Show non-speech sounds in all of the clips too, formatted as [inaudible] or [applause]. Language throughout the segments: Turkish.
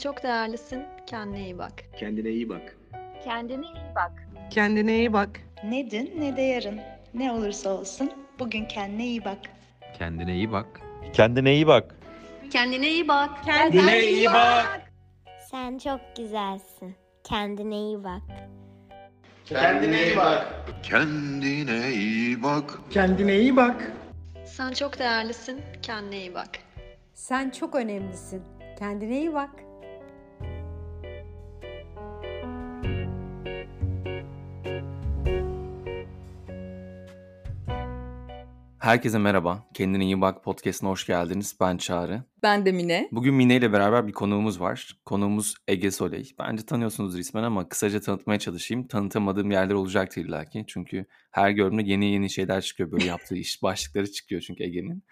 çok değerlisin. Kendine iyi bak. Kendine iyi bak. Kendine iyi bak. Kendine iyi bak. Ne dün ne de yarın. Ne olursa olsun bugün kendine iyi bak. Kendine iyi bak. Kendine iyi bak. Kendine iyi bak. Kendine iyi bak. Sen çok güzelsin. Kendine iyi bak. Kendine iyi bak. Kendine iyi bak. Kendine iyi bak. Sen çok değerlisin. Kendine iyi bak. Sen çok önemlisin. Kendine iyi bak. Herkese merhaba. Kendine iyi bak podcast'ine hoş geldiniz. Ben Çağrı. Ben de Mine. Bugün Mine ile beraber bir konuğumuz var. Konuğumuz Ege Soley. Bence tanıyorsunuzdur ismen ama kısaca tanıtmaya çalışayım. Tanıtamadığım yerler olacaktır illaki. Çünkü her gördüğümde yeni yeni şeyler çıkıyor. Böyle yaptığı iş [laughs] başlıkları çıkıyor çünkü Ege'nin.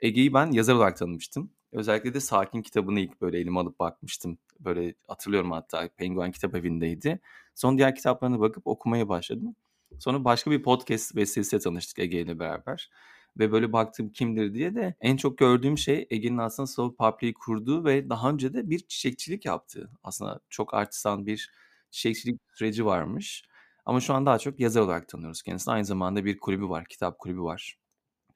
Ege'yi ben yazar olarak tanımıştım. Özellikle de Sakin kitabını ilk böyle elime alıp bakmıştım. Böyle hatırlıyorum hatta Penguen Kitap Evi'ndeydi. Son diğer kitaplarına bakıp okumaya başladım. Sonra başka bir podcast vesilesiyle tanıştık Ege ile beraber. Ve böyle baktım kimdir diye de en çok gördüğüm şey Ege'nin aslında Slow Public'i kurduğu ve daha önce de bir çiçekçilik yaptığı. Aslında çok artisan bir çiçekçilik süreci varmış. Ama şu an daha çok yazar olarak tanıyoruz kendisini. Aynı zamanda bir kulübü var, kitap kulübü var.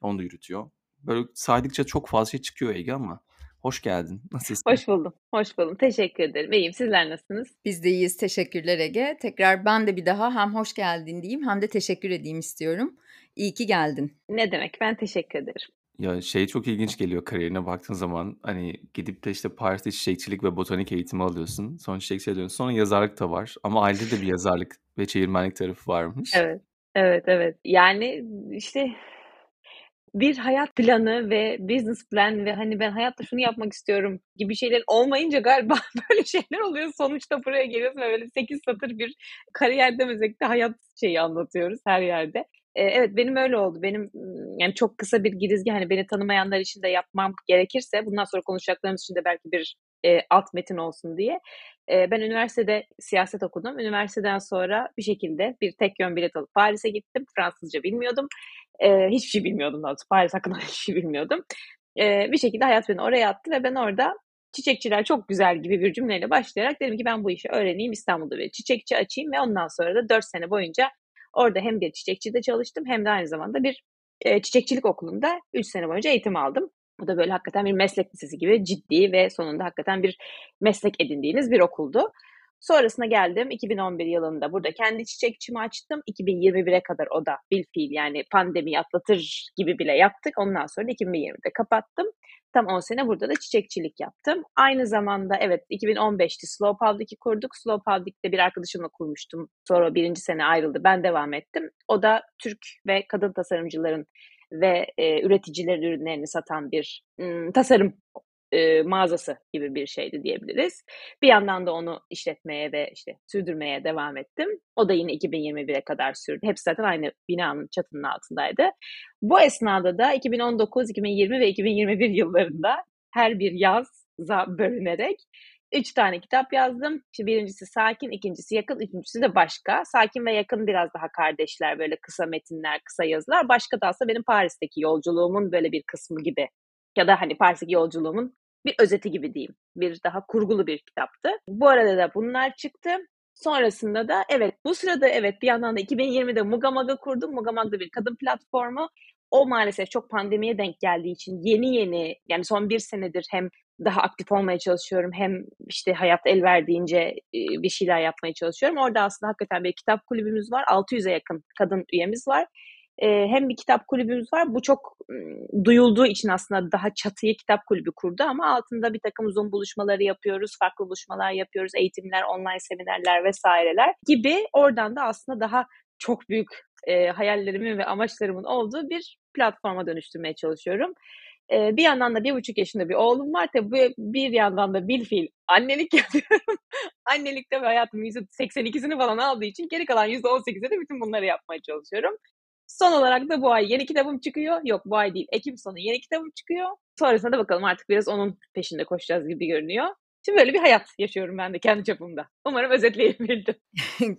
Onu da yürütüyor. Böyle saydıkça çok fazla şey çıkıyor Ege ama hoş geldin. [laughs] Nasılsın? Hoş buldum. Hoş buldum. Teşekkür ederim. İyiyim. Sizler nasılsınız? Biz de iyiyiz. Teşekkürler Ege. Tekrar ben de bir daha hem hoş geldin diyeyim hem de teşekkür edeyim istiyorum. İyi ki geldin. Ne demek? Ben teşekkür ederim. Ya şey çok ilginç geliyor kariyerine baktığın zaman hani gidip de işte Paris'te çiçekçilik ve botanik eğitimi alıyorsun. Sonra çiçekçiliğe dönüyorsun. Sonra yazarlık da var. Ama ailede de bir yazarlık ve çevirmenlik tarafı varmış. Evet. Evet, evet. Yani işte bir hayat planı ve business plan ve hani ben hayatta şunu yapmak istiyorum gibi şeyler olmayınca galiba [laughs] böyle şeyler oluyor. Sonuçta buraya geliyorsun ve böyle 8 satır bir kariyer demesek de hayat şeyi anlatıyoruz her yerde. Ee, evet benim öyle oldu. Benim yani çok kısa bir girizgi hani beni tanımayanlar için de yapmam gerekirse bundan sonra konuşacaklarımız için de belki bir e, alt metin olsun diye. E, ben üniversitede siyaset okudum. Üniversiteden sonra bir şekilde bir tek yön bilet alıp Paris'e gittim. Fransızca bilmiyordum. E, hiçbir şey bilmiyordum daha doğrusu. Paris hakkında [laughs] hiçbir şey bilmiyordum. E, bir şekilde hayat beni oraya attı ve ben orada çiçekçiler çok güzel gibi bir cümleyle başlayarak dedim ki ben bu işi öğreneyim İstanbul'da bir çiçekçi açayım ve ondan sonra da 4 sene boyunca orada hem bir çiçekçide çalıştım hem de aynı zamanda bir e, çiçekçilik okulunda 3 sene boyunca eğitim aldım. Bu da böyle hakikaten bir meslek lisesi gibi ciddi ve sonunda hakikaten bir meslek edindiğiniz bir okuldu. Sonrasında geldim 2011 yılında burada kendi çiçekçimi açtım. 2021'e kadar o da bil fiil yani pandemiyi atlatır gibi bile yaptık. Ondan sonra da 2020'de kapattım. Tam 10 sene burada da çiçekçilik yaptım. Aynı zamanda evet 2015'te Slow Public'i kurduk. Slow Public'te bir arkadaşımla kurmuştum. Sonra birinci sene ayrıldı. Ben devam ettim. O da Türk ve kadın tasarımcıların ve e, üreticilerin ürünlerini satan bir m, tasarım e, mağazası gibi bir şeydi diyebiliriz. Bir yandan da onu işletmeye ve işte sürdürmeye devam ettim. O da yine 2021'e kadar sürdü. Hepsi zaten aynı binanın çatının altındaydı. Bu esnada da 2019, 2020 ve 2021 yıllarında her bir yaz bölünerek Üç tane kitap yazdım. İşte birincisi Sakin, ikincisi Yakın, üçüncüsü de Başka. Sakin ve Yakın biraz daha kardeşler, böyle kısa metinler, kısa yazılar. Başka da aslında benim Paris'teki yolculuğumun böyle bir kısmı gibi. Ya da hani Paris'teki yolculuğumun bir özeti gibi diyeyim. Bir daha kurgulu bir kitaptı. Bu arada da bunlar çıktı. Sonrasında da evet bu sırada evet bir yandan da 2020'de Mugamaga kurdum. Mugamag'da bir kadın platformu. O maalesef çok pandemiye denk geldiği için yeni yeni yani son bir senedir hem daha aktif olmaya çalışıyorum. Hem işte hayat el verdiğince bir şeyler yapmaya çalışıyorum. Orada aslında hakikaten bir kitap kulübümüz var. 600'e yakın kadın üyemiz var. Hem bir kitap kulübümüz var. Bu çok duyulduğu için aslında daha çatıyı kitap kulübü kurdu ama altında bir takım Zoom buluşmaları yapıyoruz, farklı buluşmalar yapıyoruz, eğitimler, online seminerler vesaireler gibi oradan da aslında daha çok büyük e, hayallerimin ve amaçlarımın olduğu bir platforma dönüştürmeye çalışıyorum. E, bir yandan da bir buçuk yaşında bir oğlum var. Tabii bir yandan da bil fiil annelik [laughs] yapıyorum. Annelikte hayatımın %82'sini falan aldığı için geri kalan %18'de de bütün bunları yapmaya çalışıyorum. Son olarak da bu ay yeni kitabım çıkıyor. Yok bu ay değil. Ekim sonu yeni kitabım çıkıyor. Sonrasında da bakalım artık biraz onun peşinde koşacağız gibi görünüyor. Şimdi böyle bir hayat yaşıyorum ben de kendi çapımda. Umarım özetleyebildim. [laughs] [laughs]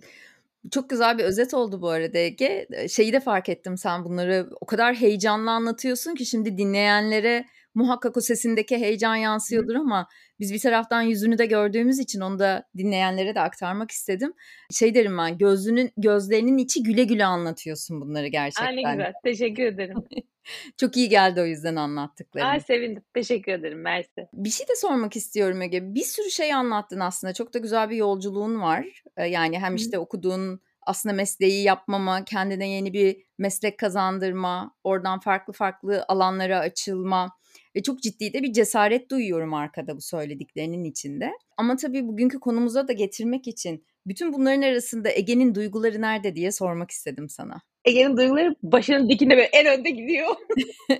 Çok güzel bir özet oldu bu arada Ege. Şeyi de fark ettim sen bunları o kadar heyecanlı anlatıyorsun ki şimdi dinleyenlere muhakkak o sesindeki heyecan yansıyordur ama biz bir taraftan yüzünü de gördüğümüz için onu da dinleyenlere de aktarmak istedim. Şey derim ben gözünün gözlerinin içi güle güle anlatıyorsun bunları gerçekten. Aa, ne güzel. Teşekkür ederim. [laughs] Çok iyi geldi o yüzden anlattıkların. Aa, sevindim. Teşekkür ederim. Mersi. Bir şey de sormak istiyorum Ege. Bir sürü şey anlattın aslında. Çok da güzel bir yolculuğun var. Ee, Yani hem işte okuduğun aslında mesleği yapmama, kendine yeni bir meslek kazandırma, oradan farklı farklı alanlara açılma ve çok ciddi de bir cesaret duyuyorum arkada bu söylediklerinin içinde. Ama tabii bugünkü konumuza da getirmek için bütün bunların arasında Ege'nin duyguları nerede diye sormak istedim sana. Ege'nin duyguları başının dikine böyle en önde gidiyor. [laughs]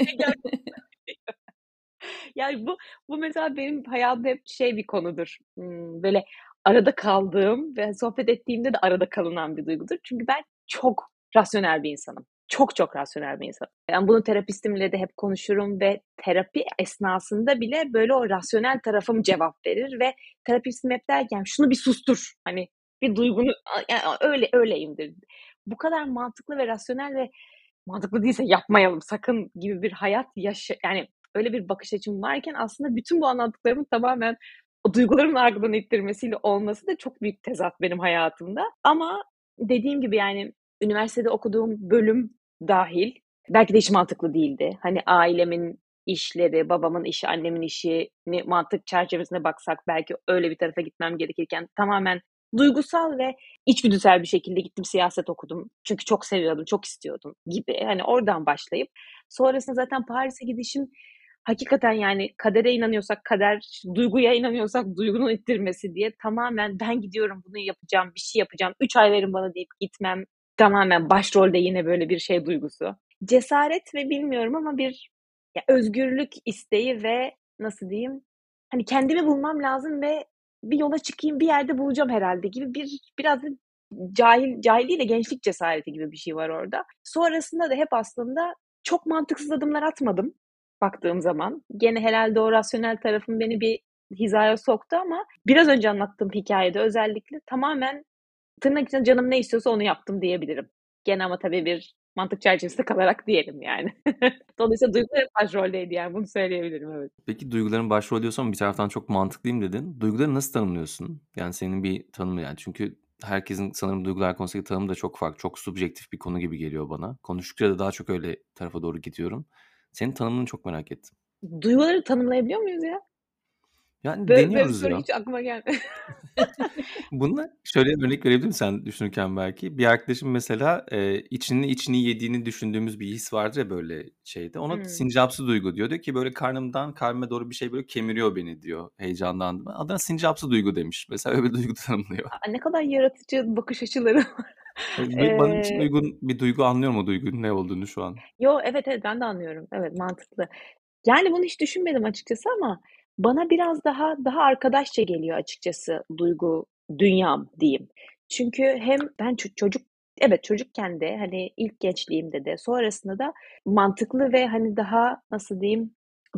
yani bu bu mesela benim hayatımda hep şey bir konudur. Hmm, böyle arada kaldığım ve sohbet ettiğimde de arada kalınan bir duygudur. Çünkü ben çok rasyonel bir insanım. Çok çok rasyonel bir insanım. Yani bunu terapistimle de hep konuşurum ve terapi esnasında bile böyle o rasyonel tarafım cevap verir ve terapistim hep der ki yani şunu bir sustur. Hani bir duygunu yani öyle öyleyimdir. Bu kadar mantıklı ve rasyonel ve mantıklı değilse yapmayalım sakın gibi bir hayat yaşa yani öyle bir bakış açım varken aslında bütün bu anlattıklarımın tamamen o duygularımın arkadan ittirmesiyle olması da çok büyük tezat benim hayatımda. Ama dediğim gibi yani üniversitede okuduğum bölüm dahil belki de hiç mantıklı değildi. Hani ailemin işleri, babamın işi, annemin işini mantık çerçevesine baksak belki öyle bir tarafa gitmem gerekirken tamamen duygusal ve içgüdüsel bir şekilde gittim siyaset okudum. Çünkü çok seviyordum, çok istiyordum gibi. Hani oradan başlayıp sonrasında zaten Paris'e gidişim hakikaten yani kadere inanıyorsak kader, duyguya inanıyorsak duygunun ittirmesi diye tamamen ben gidiyorum bunu yapacağım, bir şey yapacağım, üç ay verin bana deyip gitmem tamamen başrolde yine böyle bir şey duygusu. Cesaret ve bilmiyorum ama bir ya özgürlük isteği ve nasıl diyeyim hani kendimi bulmam lazım ve bir yola çıkayım bir yerde bulacağım herhalde gibi bir biraz da cahil cahilliğiyle gençlik cesareti gibi bir şey var orada. Sonrasında da hep aslında çok mantıksız adımlar atmadım baktığım zaman. Gene herhalde o rasyonel tarafım beni bir hizaya soktu ama biraz önce anlattığım hikayede özellikle tamamen tırnak içinde canım ne istiyorsa onu yaptım diyebilirim. Gene ama tabii bir mantık çerçevesinde kalarak diyelim yani. [laughs] Dolayısıyla duygular hep başroldeydi yani bunu söyleyebilirim evet. Peki duyguların başrol diyorsan bir taraftan çok mantıklıyım dedin. Duyguları nasıl tanımlıyorsun? Yani senin bir tanımı yani çünkü herkesin sanırım duygular konusundaki tanımı da çok farklı. Çok subjektif bir konu gibi geliyor bana. Konuştukça da daha çok öyle tarafa doğru gidiyorum. Senin tanımını çok merak ettim. Duyguları tanımlayabiliyor muyuz ya? Yani Böyle, böyle deniyoruz soru ya. hiç aklıma gelmedi. [laughs] Bununla şöyle örnek verebilirim sen düşünürken belki. Bir arkadaşım mesela e, içini içini yediğini düşündüğümüz bir his vardır ya böyle şeyde. Ona Hmm. sincapsı duygu diyor. Diyor ki böyle karnımdan kalbime doğru bir şey böyle kemiriyor beni diyor heyecanlandım. Adına sincapsı duygu demiş. Mesela öyle bir duygu [laughs] tanımlıyor. Aa, ne kadar yaratıcı bakış açıları [laughs] var. E, Benim için uygun bir duygu anlıyorum o duygunun ne olduğunu şu an. Yo evet evet ben de anlıyorum. Evet mantıklı. Yani bunu hiç düşünmedim açıkçası ama bana biraz daha daha arkadaşça geliyor açıkçası duygu dünyam diyeyim. Çünkü hem ben ço- çocuk evet çocukken de hani ilk gençliğimde de sonrasında da mantıklı ve hani daha nasıl diyeyim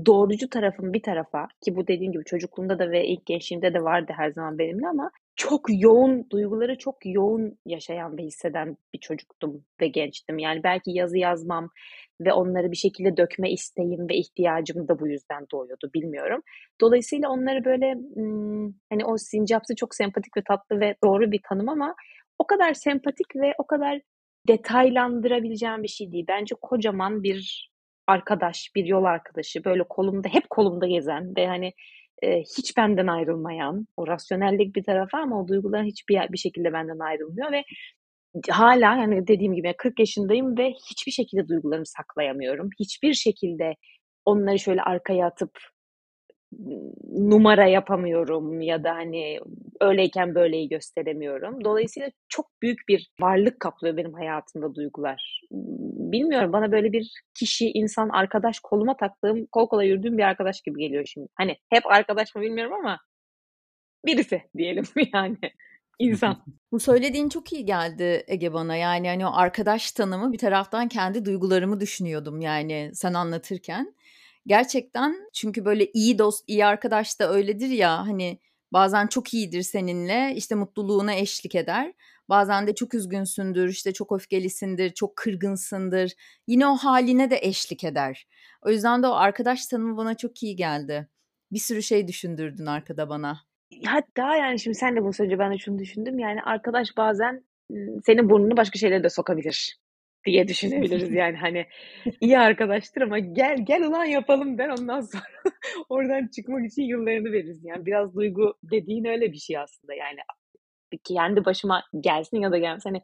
doğrucu tarafım bir tarafa ki bu dediğim gibi çocukluğumda da ve ilk gençliğimde de vardı her zaman benimle ama çok yoğun duyguları çok yoğun yaşayan ve hisseden bir çocuktum ve gençtim. Yani belki yazı yazmam ve onları bir şekilde dökme isteğim ve ihtiyacım da bu yüzden doğuyordu bilmiyorum. Dolayısıyla onları böyle hani o sincapsı çok sempatik ve tatlı ve doğru bir tanım ama o kadar sempatik ve o kadar detaylandırabileceğim bir şey değil. Bence kocaman bir arkadaş, bir yol arkadaşı böyle kolumda hep kolumda gezen ve hani e, hiç benden ayrılmayan o rasyonellik bir tarafı ama o duyguların hiçbir bir şekilde benden ayrılmıyor ve hala yani dediğim gibi 40 yaşındayım ve hiçbir şekilde duygularımı saklayamıyorum. Hiçbir şekilde onları şöyle arkaya atıp numara yapamıyorum ya da hani öyleyken böyleyi gösteremiyorum. Dolayısıyla çok büyük bir varlık kaplıyor benim hayatımda duygular. Bilmiyorum bana böyle bir kişi, insan, arkadaş koluma taktığım, kol kola yürüdüğüm bir arkadaş gibi geliyor şimdi. Hani hep arkadaş mı bilmiyorum ama birisi diyelim [laughs] yani insan. [laughs] Bu söylediğin çok iyi geldi Ege bana. Yani hani o arkadaş tanımı bir taraftan kendi duygularımı düşünüyordum yani sen anlatırken. Gerçekten çünkü böyle iyi dost, iyi arkadaş da öyledir ya hani bazen çok iyidir seninle işte mutluluğuna eşlik eder. Bazen de çok üzgünsündür, işte çok öfkelisindir, çok kırgınsındır. Yine o haline de eşlik eder. O yüzden de o arkadaş tanımı bana çok iyi geldi. Bir sürü şey düşündürdün arkada bana. Hatta yani şimdi sen de bunu söyleyince ben de şunu düşündüm. Yani arkadaş bazen senin burnunu başka şeylere de sokabilir diye düşünebiliriz [laughs] yani hani iyi arkadaştır ama gel gel ulan yapalım der ondan sonra [laughs] oradan çıkmak için yıllarını veririz yani biraz duygu dediğin öyle bir şey aslında yani kendi başıma gelsin ya da gelmesin hani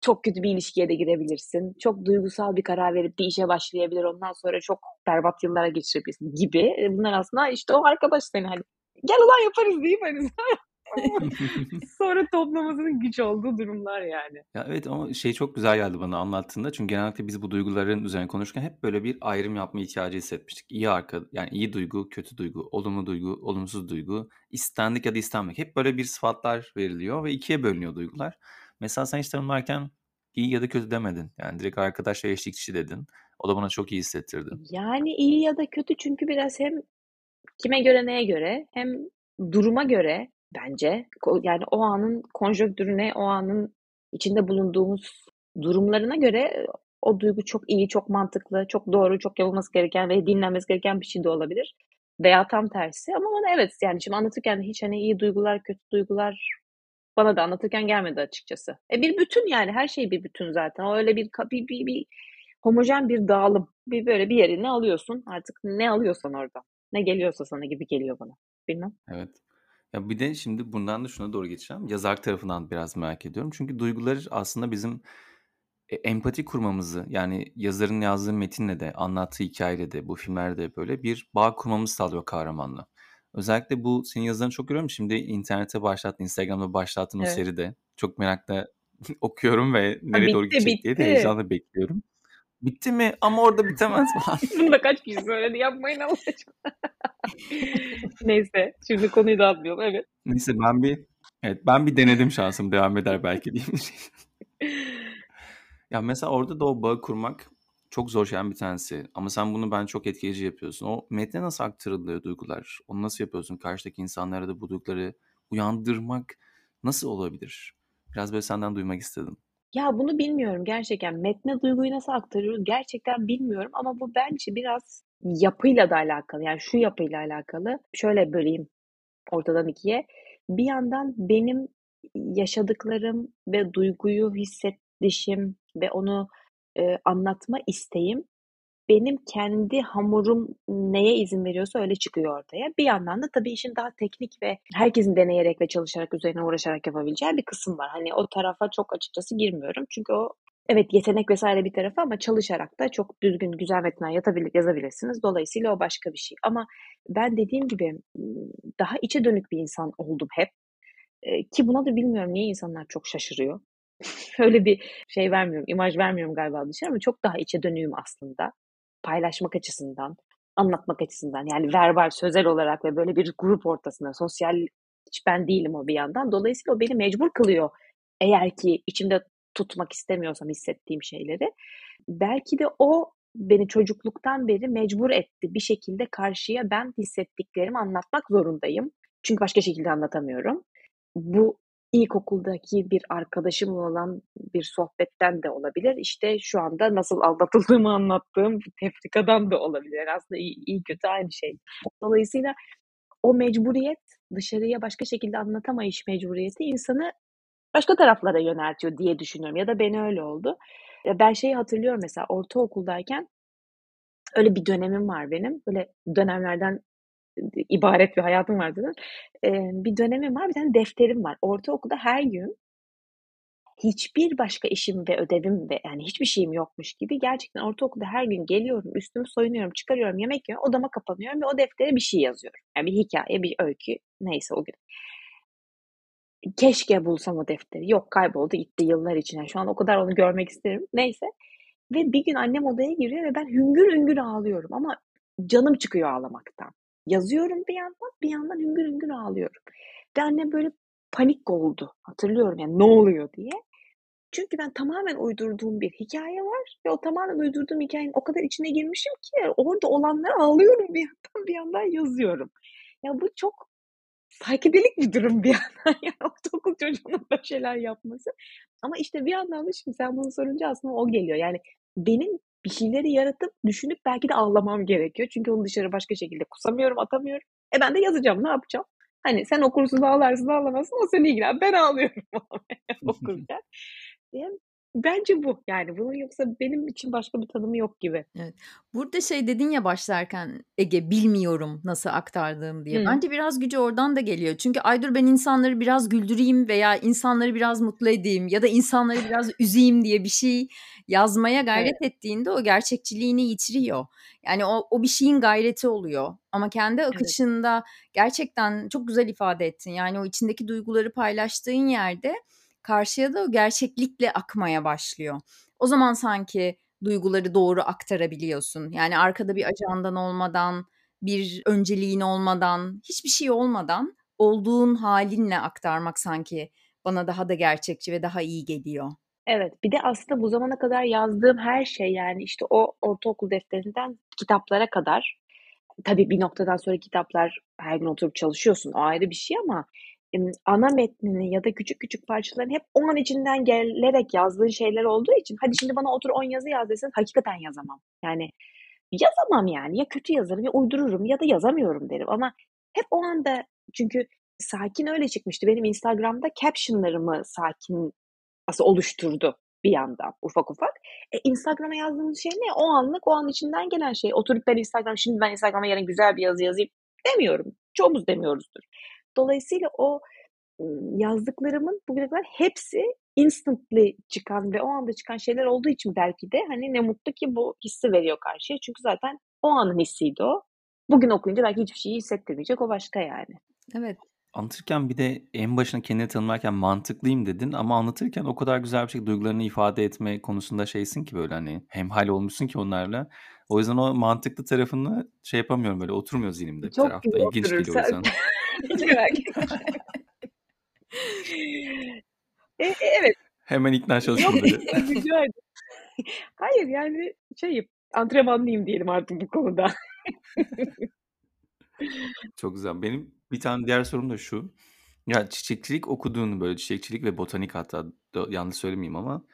çok kötü bir ilişkiye de girebilirsin. Çok duygusal bir karar verip bir işe başlayabilir. Ondan sonra çok berbat yıllara geçirebilirsin gibi. Bunlar aslında işte o arkadaş seni hani gel ulan yaparız deyip hani [laughs] [laughs] sonra toplamasının güç olduğu durumlar yani. Ya evet ama şey çok güzel geldi bana anlattığında. Çünkü genellikle biz bu duyguların üzerine konuşurken hep böyle bir ayrım yapma ihtiyacı hissetmiştik. İyi arka yani iyi duygu, kötü duygu, olumlu duygu, olumsuz duygu, istendik ya da istenmek. Hep böyle bir sıfatlar veriliyor ve ikiye bölünüyor duygular. Mesela sen hiç tanımlarken iyi ya da kötü demedin. Yani direkt arkadaş ve eşlikçi dedin. O da bana çok iyi hissettirdi. Yani iyi ya da kötü çünkü biraz hem kime göre neye göre hem duruma göre bence. Yani o anın konjonktürüne, o anın içinde bulunduğumuz durumlarına göre o duygu çok iyi, çok mantıklı, çok doğru, çok yapılması gereken ve dinlenmesi gereken bir şey de olabilir. Veya tam tersi. Ama bana evet yani şimdi anlatırken hiç hani iyi duygular, kötü duygular bana da anlatırken gelmedi açıkçası. E bir bütün yani her şey bir bütün zaten. O öyle bir bir, bir, bir homojen bir dağılım. Bir böyle bir yerini alıyorsun. Artık ne alıyorsan orada. Ne geliyorsa sana gibi geliyor bana. Bilmem. Evet. Ya bir de şimdi bundan da şuna doğru geçeceğim. Yazar tarafından biraz merak ediyorum. Çünkü duygular aslında bizim e, empati kurmamızı yani yazarın yazdığı metinle de anlattığı hikayeyle de bu filmlerde de böyle bir bağ kurmamızı sağlıyor kahramanla. Özellikle bu senin yazılarını çok görüyorum. Şimdi internete başlattın, Instagram'da başlattın Evet. o seride. Çok merakla [laughs] okuyorum ve nereye bitti, doğru gidecek diye de bitti. heyecanla bekliyorum. Bitti mi? Ama orada bitemez falan. [laughs] Bunu da kaç kişi söyledi yapmayın Allah aşkına. [laughs] Neyse şimdi konuyu dağıtmayalım evet. Neyse ben bir evet ben bir denedim şansım devam eder belki diyeyim. [laughs] ya mesela orada da o bağı kurmak çok zor şeyden bir tanesi. Ama sen bunu ben çok etkileyici yapıyorsun. O metne nasıl aktarılıyor duygular? Onu nasıl yapıyorsun? Karşıdaki insanlara da bu duyguları uyandırmak nasıl olabilir? Biraz böyle senden duymak istedim. Ya bunu bilmiyorum gerçekten. Metne duyguyu nasıl aktarıyoruz gerçekten bilmiyorum ama bu bence biraz yapıyla da alakalı. Yani şu yapıyla alakalı. Şöyle böleyim ortadan ikiye. Bir yandan benim yaşadıklarım ve duyguyu hissedişim ve onu e, anlatma isteğim benim kendi hamurum neye izin veriyorsa öyle çıkıyor ortaya. Bir yandan da tabii işin daha teknik ve herkesin deneyerek ve çalışarak üzerine uğraşarak yapabileceği bir kısım var. Hani o tarafa çok açıkçası girmiyorum. Çünkü o evet yetenek vesaire bir tarafı ama çalışarak da çok düzgün güzel metinler yatabilir, yazabilirsiniz. Dolayısıyla o başka bir şey. Ama ben dediğim gibi daha içe dönük bir insan oldum hep. Ki buna da bilmiyorum niye insanlar çok şaşırıyor. [laughs] Öyle bir şey vermiyorum, imaj vermiyorum galiba dışarı ama çok daha içe dönüğüm aslında paylaşmak açısından, anlatmak açısından yani verbal, sözel olarak ve böyle bir grup ortasında sosyal hiç ben değilim o bir yandan. Dolayısıyla o beni mecbur kılıyor eğer ki içimde tutmak istemiyorsam hissettiğim şeyleri. Belki de o beni çocukluktan beri mecbur etti. Bir şekilde karşıya ben hissettiklerimi anlatmak zorundayım. Çünkü başka şekilde anlatamıyorum. Bu ilkokuldaki bir arkadaşımla olan bir sohbetten de olabilir. İşte şu anda nasıl aldatıldığımı anlattığım tefrikadan da olabilir. Aslında iyi, iyi kötü aynı şey. Dolayısıyla o mecburiyet dışarıya başka şekilde anlatamayış mecburiyeti insanı başka taraflara yöneltiyor diye düşünüyorum. Ya da beni öyle oldu. Ben şeyi hatırlıyorum mesela ortaokuldayken öyle bir dönemim var benim. Böyle dönemlerden ibaret bir hayatım var dedim. Ee, bir dönemim var, bir tane defterim var. Ortaokulda her gün hiçbir başka işim ve ödevim ve yani hiçbir şeyim yokmuş gibi gerçekten ortaokulda her gün geliyorum, üstümü soyunuyorum, çıkarıyorum, yemek yiyorum, odama kapanıyorum ve o deftere bir şey yazıyorum. Yani bir hikaye, bir öykü neyse o gün. Keşke bulsam o defteri. Yok kayboldu gitti yıllar içine. Şu an o kadar onu görmek isterim. Neyse. Ve bir gün annem odaya giriyor ve ben hüngür hüngür ağlıyorum ama canım çıkıyor ağlamaktan. Yazıyorum bir yandan, bir yandan hüngür hüngür ağlıyorum. Ve annem böyle panik oldu. Hatırlıyorum yani ne oluyor diye. Çünkü ben tamamen uydurduğum bir hikaye var ve o tamamen uydurduğum hikayenin o kadar içine girmişim ki orada olanları ağlıyorum bir yandan bir yandan yazıyorum. Ya bu çok Psychedelic bir durum bir yandan [laughs] yani ortaokul çocuğunun böyle şeyler yapması. Ama işte bir yandan da şimdi sen bunu sorunca aslında o geliyor. Yani benim bir şeyleri yaratıp düşünüp belki de ağlamam gerekiyor. Çünkü onu dışarı başka şekilde kusamıyorum, atamıyorum. E ben de yazacağım, ne yapacağım? Hani sen okursun, ağlarsın, ağlamazsın o seni ilgilen. Ben ağlıyorum [laughs] okurken. Yani bence bu. Yani bunun yoksa benim için başka bir tanımı yok gibi. Evet. Burada şey dedin ya başlarken Ege bilmiyorum nasıl aktardığım diye. Hı. Bence biraz gücü oradan da geliyor. Çünkü Aydur ben insanları biraz güldüreyim veya insanları biraz mutlu edeyim ya da insanları biraz [laughs] üzeyim diye bir şey yazmaya gayret Evet. ettiğinde o gerçekçiliğini yitiriyor. Yani o, o bir şeyin gayreti oluyor. Ama kendi Evet. akışında gerçekten çok güzel ifade ettin. Yani o içindeki duyguları paylaştığın yerde karşıya da o gerçeklikle akmaya başlıyor. O zaman sanki duyguları doğru aktarabiliyorsun. Yani arkada bir ajandan olmadan, bir önceliğin olmadan, hiçbir şey olmadan olduğun halinle aktarmak sanki bana daha da gerçekçi ve daha iyi geliyor. Evet, bir de aslında bu zamana kadar yazdığım her şey yani işte o ortaokul defterinden kitaplara kadar tabii bir noktadan sonra kitaplar her gün oturup çalışıyorsun o ayrı bir şey ama ana metnini ya da küçük küçük parçalarını hep o an içinden gelerek yazdığın şeyler olduğu için hadi şimdi bana otur 10 yazı yaz desen hakikaten yazamam. Yani yazamam yani ya kötü yazarım ya uydururum ya da yazamıyorum derim ama hep o anda çünkü sakin öyle çıkmıştı. Benim Instagram'da captionlarımı sakin aslında oluşturdu bir yandan ufak ufak. E, Instagram'a yazdığımız şey ne? O anlık o an içinden gelen şey. Oturup ben Instagram şimdi ben Instagram'a yarın güzel bir yazı yazayım demiyorum. Çoğumuz demiyoruzdur. Dolayısıyla o yazdıklarımın bugüne kadar hepsi instantly çıkan ve o anda çıkan şeyler olduğu için belki de hani ne mutlu ki bu hissi veriyor karşıya. Çünkü zaten o anın hissiydi o. Bugün okuyunca belki hiçbir şeyi hissettirmeyecek o başka yani. Evet. Anlatırken bir de en başına kendini tanımlarken mantıklıyım dedin ama anlatırken o kadar güzel bir şekilde duygularını ifade etme konusunda şeysin ki böyle hani hemhal olmuşsun ki onlarla. O yüzden o mantıklı tarafını şey yapamıyorum böyle oturmuyor zihnimde bir Çok tarafta. güzel İlginç oturur. geliyor o Sen- yüzden. Hiç [laughs] merak etme. [laughs] E, e, evet. Hemen ikna Yok böyle. [laughs] rica ederim. Hayır yani şeyim antrenmanlıyım diyelim artık bu konuda. Çok güzel. Benim bir tane diğer sorum da şu. Ya çiçekçilik okuduğunu böyle çiçekçilik ve botanik hatta da, yanlış söylemeyeyim ama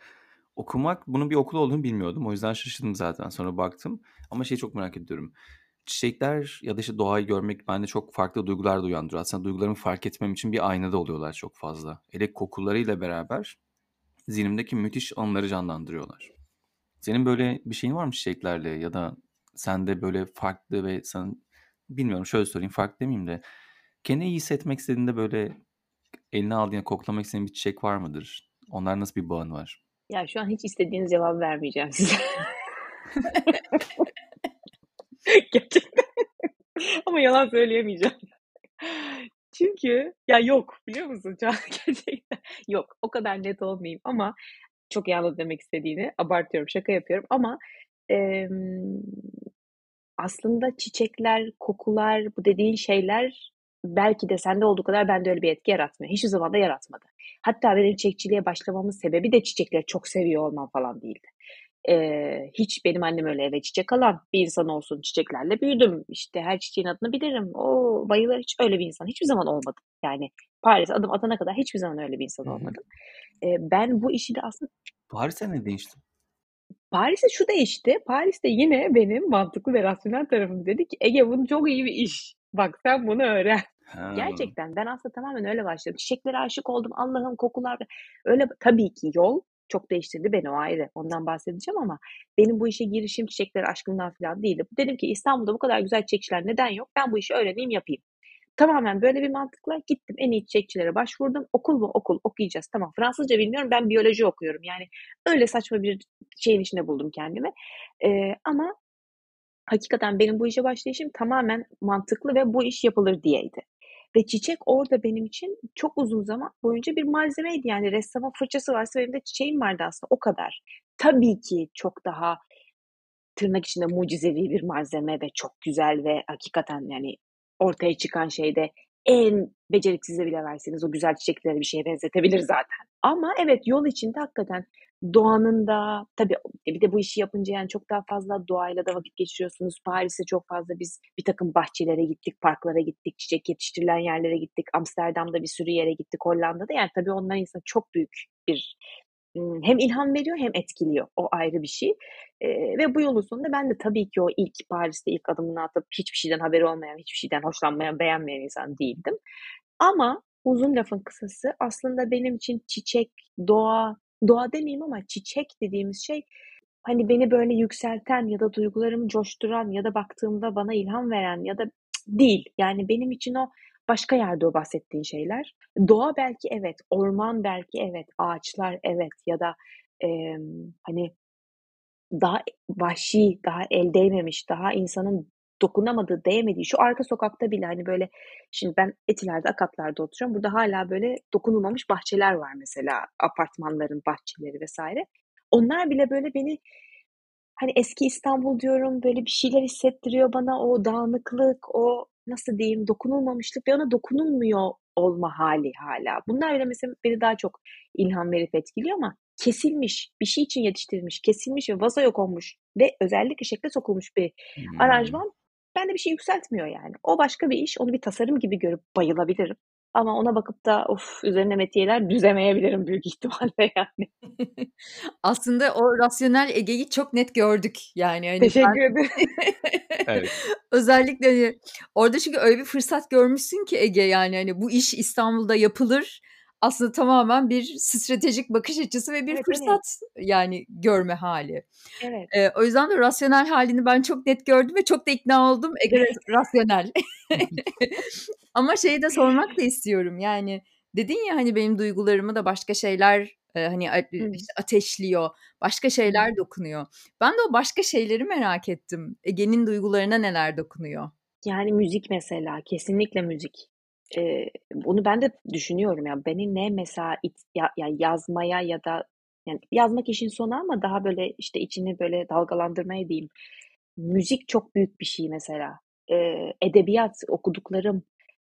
okumak bunun bir okul olduğunu bilmiyordum. O yüzden şaşırdım zaten. Sonra baktım. Ama şeyi çok merak ediyorum. Çiçekler ya da işte doğayı görmek bende çok farklı duygular da uyandırıyor. Aslında duygularımı fark etmem için bir aynada oluyorlar çok fazla. Hele kokularıyla beraber zihnimdeki müthiş anıları canlandırıyorlar. Senin böyle bir şeyin var mı çiçeklerle ya da sende böyle farklı ve sen bilmiyorum şöyle söyleyeyim farklı demeyeyim de kendini iyi hissetmek istediğinde böyle eline aldığın koklamak istediğin bir çiçek var mıdır? Onlar nasıl bir bağın var? Ya şu an hiç istediğiniz cevabı vermeyeceğim size. [laughs] Gerçekten. Ama yalan söyleyemeyeceğim. Çünkü ya yok biliyor musun? [laughs] Gerçekten yok. O kadar net olmayayım ama çok iyi anladım demek istediğini. Abartıyorum, şaka yapıyorum ama em, aslında çiçekler, kokular, bu dediğin şeyler belki de sende olduğu kadar bende öyle bir etki yaratmıyor. Hiçbir zaman da yaratmadı. Hatta benim çiçekçiliğe başlamamın sebebi de çiçekleri çok seviyor olmam falan değildi. Ee, hiç benim annem öyle eve çiçek alan bir insan olsun. Çiçeklerle büyüdüm. İşte her çiçeğin adını bilirim. O bayılır. Hiç öyle bir insan. Hiçbir zaman olmadım. Yani Paris adım atana kadar hiçbir zaman öyle bir insan olmadım. Ee, ben bu işi de aslında Paris'te ne değişti? Paris'te şu değişti. Paris'te yine benim mantıklı ve rasyonel tarafım dedi ki Ege bu çok iyi bir iş. Bak sen bunu öğren. Ha. Gerçekten ben aslında tamamen öyle başladım. Çiçeklere aşık oldum. Allah'ım kokular. Öyle tabii ki yol çok değiştirdi beni o ayrı. Ondan bahsedeceğim ama benim bu işe girişim çiçeklere aşkımdan falan değildi. Dedim ki İstanbul'da bu kadar güzel çiçekçiler neden yok? Ben bu işi öğreneyim yapayım. Tamamen böyle bir mantıkla gittim en iyi çiçekçilere başvurdum. Okul mu? Okul. Okuyacağız. Tamam. Fransızca bilmiyorum. Ben biyoloji okuyorum. Yani öyle saçma bir şeyin içinde buldum kendimi. Ee, ama hakikaten benim bu işe başlayışım tamamen mantıklı ve bu iş yapılır diyeydi. Ve çiçek orada benim için çok uzun zaman boyunca bir malzemeydi. Yani ressamın fırçası varsa benim de çiçeğim vardı aslında o kadar. Tabii ki çok daha tırnak içinde mucizevi bir malzeme ve çok güzel ve hakikaten yani ortaya çıkan şeyde en beceriksize bile verseniz o güzel çiçekleri bir şeye benzetebilir zaten. Ama evet yol içinde hakikaten doğanın da tabii bir de bu işi yapınca yani çok daha fazla doğayla da vakit geçiriyorsunuz. Paris'te çok fazla biz bir takım bahçelere gittik, parklara gittik, çiçek yetiştirilen yerlere gittik. Amsterdam'da bir sürü yere gittik, Hollanda'da. Yani tabii onlar insan çok büyük bir hem ilham veriyor hem etkiliyor. O ayrı bir şey. Ee, ve bu yolun sonunda ben de tabii ki o ilk Paris'te ilk adımını atıp hiçbir şeyden haberi olmayan, hiçbir şeyden hoşlanmayan, beğenmeyen insan değildim. Ama uzun lafın kısası aslında benim için çiçek, doğa, doğa demeyeyim ama çiçek dediğimiz şey hani beni böyle yükselten ya da duygularımı coşturan ya da baktığımda bana ilham veren ya da değil. Yani benim için o başka yerde o bahsettiğin şeyler. Doğa belki evet, orman belki evet, ağaçlar evet ya da e, hani daha vahşi, daha el değmemiş, daha insanın dokunamadığı, değmediği şu arka sokakta bile hani böyle şimdi ben Etiler'de, Akatlar'da oturuyorum. Burada hala böyle dokunulmamış bahçeler var mesela apartmanların bahçeleri vesaire. Onlar bile böyle beni hani eski İstanbul diyorum böyle bir şeyler hissettiriyor bana o dağınıklık, o nasıl diyeyim dokunulmamışlık ve ona dokunulmuyor olma hali hala. Bunlar bile mesela beni daha çok ilham verip etkiliyor ama kesilmiş, bir şey için yetiştirilmiş, kesilmiş ve vazoya konmuş ve özellikle şekle sokulmuş bir Hmm. aranjman bende bir şey yükseltmiyor yani. O başka bir iş. Onu bir tasarım gibi görüp bayılabilirim. Ama ona bakıp da of üzerine metiyeler düzemeyebilirim büyük ihtimalle [laughs] yani. Aslında o rasyonel Ege'yi çok net gördük. Yani hani Teşekkür ben ederim. [laughs] Evet. özellikle hani orada çünkü öyle bir fırsat görmüşsün ki Ege yani hani bu iş İstanbul'da yapılır. Aslında tamamen bir stratejik bakış açısı ve bir Evet, evet. fırsat yani görme hali. Evet. Ee, o yüzden de rasyonel halini ben çok net gördüm ve çok da ikna oldum. Ege de rasyonel. [laughs] [laughs] Ama şeyi de sormak da istiyorum. Yani dedin ya hani benim duygularımı da başka şeyler e, hani Hı. işte ateşliyor, başka şeyler dokunuyor. Ben de o başka şeyleri merak ettim. Ege'nin duygularına neler dokunuyor? Yani müzik mesela kesinlikle müzik. Ee, bunu ben de düşünüyorum ya. Beni ne mesela it, ya, ya yazmaya ya da yani yazmak işin sonu ama daha böyle işte içini böyle dalgalandırmaya diyeyim. Müzik çok büyük bir şey mesela. Ee, edebiyat okuduklarım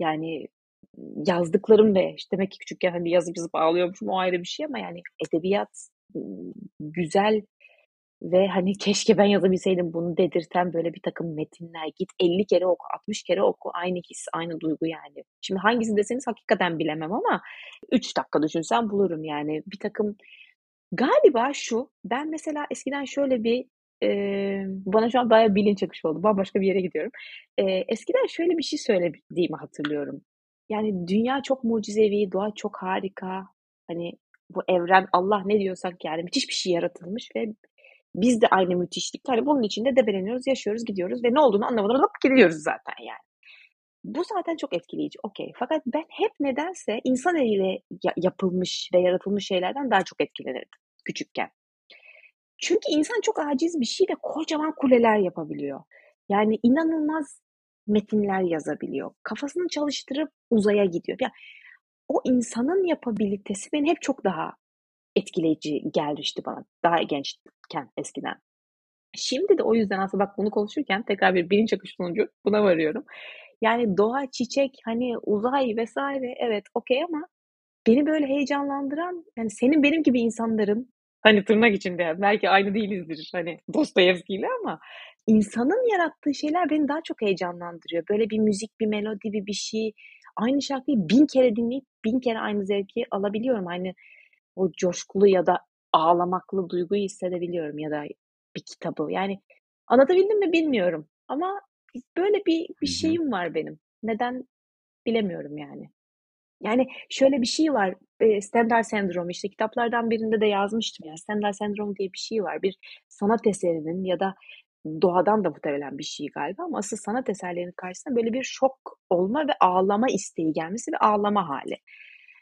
yani yazdıklarım ve işte demek ki küçükken hani yazıp yazıp ağlıyormuşum o ayrı bir şey ama yani edebiyat güzel ve hani keşke ben yazabilseydim bunu dedirten böyle bir takım metinler. Git 50 kere oku, 60 kere oku. Aynı his, aynı duygu yani. Şimdi hangisi deseniz hakikaten bilemem ama 3 dakika düşünsem bulurum yani. Bir takım galiba şu, ben mesela eskiden şöyle bir e, bana şu an bayağı bilinç akışı oldu. Bambaşka bir yere gidiyorum. E, eskiden şöyle bir şey söylediğimi hatırlıyorum. Yani dünya çok mucizevi, doğa çok harika. Hani bu evren Allah ne diyorsak yani müthiş bir şey yaratılmış ve biz de aynı müthişlikte hani bunun içinde debeleniyoruz, yaşıyoruz, gidiyoruz ve ne olduğunu anlamadan alıp gidiyoruz zaten yani. Bu zaten çok etkileyici. Okey. Fakat ben hep nedense insan eliyle ya- yapılmış ve yaratılmış şeylerden daha çok etkilenirdim küçükken. Çünkü insan çok aciz bir şey ve kocaman kuleler yapabiliyor. Yani inanılmaz metinler yazabiliyor. Kafasını çalıştırıp uzaya gidiyor. Ya o insanın yapabilitesi beni hep çok daha etkileyici gelmişti bana. Daha gençken eskiden. Şimdi de o yüzden aslında bak bunu konuşurken tekrar bir bilinç akışı sonucu buna varıyorum. Yani doğa, çiçek, hani uzay vesaire evet okey ama beni böyle heyecanlandıran yani senin benim gibi insanların hani tırnak içinde belki aynı değilizdir hani Dostoyevski ile ama insanın yarattığı şeyler beni daha çok heyecanlandırıyor. Böyle bir müzik, bir melodi, bir bir şey. Aynı şarkıyı bin kere dinleyip bin kere aynı zevki alabiliyorum. Aynı o coşkulu ya da ağlamaklı duyguyu hissedebiliyorum ya da bir kitabı. Yani anlatabildim mi bilmiyorum ama böyle bir bir şeyim var benim. Neden bilemiyorum yani. Yani şöyle bir şey var. Stendhal sendromu işte kitaplardan birinde de yazmıştım ya. Stendhal sendromu diye bir şey var. Bir sanat eserinin ya da doğadan da muhtemelen bir şey galiba ama asıl sanat eserlerinin karşısında böyle bir şok olma ve ağlama isteği gelmesi ve ağlama hali.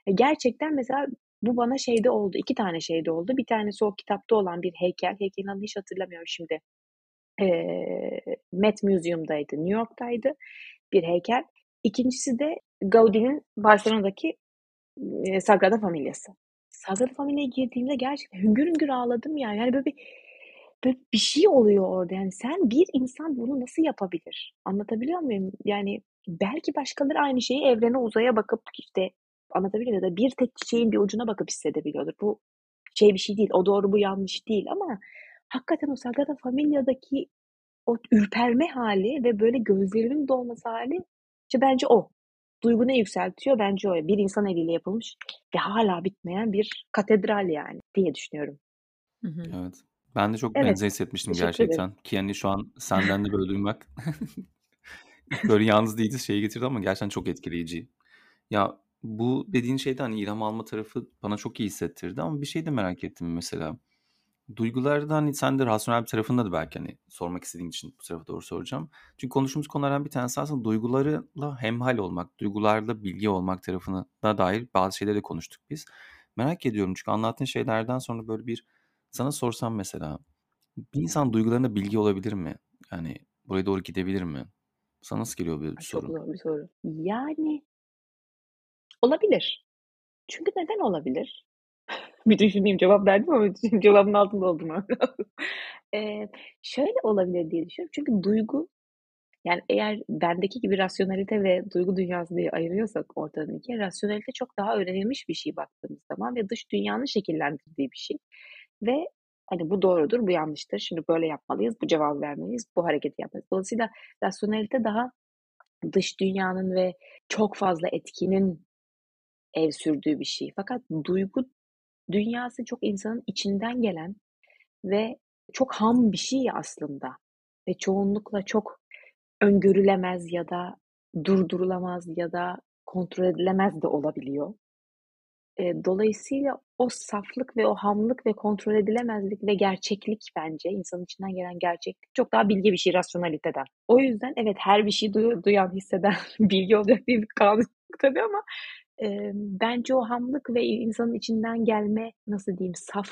E, gerçekten mesela bu bana şeyde oldu. iki tane şeyde oldu. Bir tanesi o kitapta olan bir heykel. Heykelin adını hiç hatırlamıyorum şimdi. E, Met Museum'daydı. New York'taydı bir heykel. İkincisi de Gaudi'nin Barcelona'daki e, Sagrada Familia'sı. Sagrada Familia'ya girdiğimde gerçekten hüngür hüngür ağladım yani. Yani böyle bir, böyle bir şey oluyor orada. Yani sen bir insan bunu nasıl yapabilir? Anlatabiliyor muyum? Yani belki başkaları aynı şeyi evrene uzaya bakıp işte anlatabiliyor ya da bir tek çiçeğin bir ucuna bakıp hissedebiliyordur. Bu şey bir şey değil. O doğru bu yanlış değil ama hakikaten o Sagrada Familia'daki o ürperme hali ve böyle gözlerinin dolması hali işte bence o. Duygu ne yükseltiyor? Bence o. Bir insan eliyle yapılmış ve hala bitmeyen bir katedral yani diye düşünüyorum. Hı hı. Evet. Ben de çok Evet. benzer hissetmiştim Teşekkür ederim. gerçekten. Ki hani şu an [laughs] senden de böyle duymak [laughs] böyle yalnız değiliz şeyi getirdi ama gerçekten çok etkileyici. Ya bu dediğin şeyde hani ilham alma tarafı bana çok iyi hissettirdi ama bir şey de merak ettim mesela. Duygularda hani sen de rasyonel bir tarafında da belki hani sormak istediğin için bu tarafa doğru soracağım. Çünkü konuştuğumuz konulardan bir tanesi aslında duygularla hemhal olmak, duygularla bilgi olmak tarafına da dair bazı şeyleri de konuştuk biz. Merak ediyorum çünkü anlattığın şeylerden sonra böyle bir sana sorsam mesela bir insan duygularına bilgi olabilir mi? Yani buraya doğru gidebilir mi? Sana nasıl geliyor böyle bir Ay, çok soru? zor bir soru. Yani olabilir. Çünkü neden olabilir? [laughs] bir düşüneyim cevap verdim ama cevabın altında oldum. [laughs] ee, şöyle olabilir diye düşünüyorum. Çünkü duygu yani eğer bendeki gibi rasyonelite ve duygu dünyası diye ayırıyorsak ortadan ikiye rasyonelite çok daha öğrenilmiş bir şey baktığımız zaman ve dış dünyanın şekillendirdiği bir şey. Ve hani bu doğrudur, bu yanlıştır. Şimdi böyle yapmalıyız, bu cevabı vermeliyiz, bu hareketi yapmalıyız. Dolayısıyla rasyonelite daha dış dünyanın ve çok fazla etkinin ev sürdüğü bir şey. Fakat duygu dünyası çok insanın içinden gelen ve çok ham bir şey aslında. Ve çoğunlukla çok öngörülemez ya da durdurulamaz ya da kontrol edilemez de olabiliyor. Dolayısıyla o saflık ve o hamlık ve kontrol edilemezlik ve gerçeklik bence insanın içinden gelen gerçeklik çok daha bilge bir şey rasyonaliteden. O yüzden evet her bir şey duy- duyan, hisseden [laughs] bilgi olacak diye bir kanun yok tabii ama e, bence o hamlık ve insanın içinden gelme nasıl diyeyim saf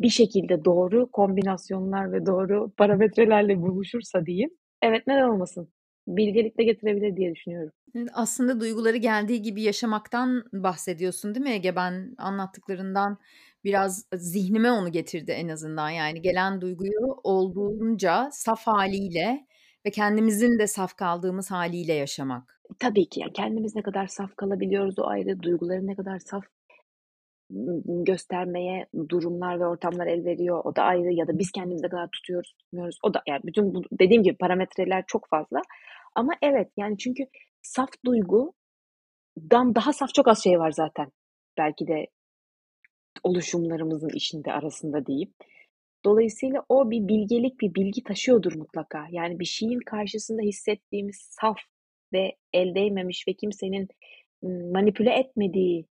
bir şekilde doğru kombinasyonlar ve doğru parametrelerle buluşursa diyeyim. Evet neden olmasın? Bilgelik de getirebilir diye düşünüyorum. Aslında duyguları geldiği gibi yaşamaktan bahsediyorsun değil mi Ege? Ben anlattıklarından biraz zihnime onu getirdi en azından. Yani gelen duyguyu olduğunca saf haliyle ve kendimizin de saf kaldığımız haliyle yaşamak. Tabii ki yani kendimiz ne kadar saf kalabiliyoruz o ayrı, duyguları ne kadar saf göstermeye durumlar ve ortamlar el veriyor o da ayrı ya da biz kendimiz ne kadar tutuyoruz tutmuyoruz o da yani bütün bu dediğim gibi parametreler çok fazla ama evet yani çünkü saf duygudan daha saf çok az şey var zaten belki de oluşumlarımızın içinde arasında diyeyim. Dolayısıyla o bir bilgelik, bir bilgi taşıyordur mutlaka. Yani bir şeyin karşısında hissettiğimiz saf ve el değmemiş ve kimsenin manipüle etmediği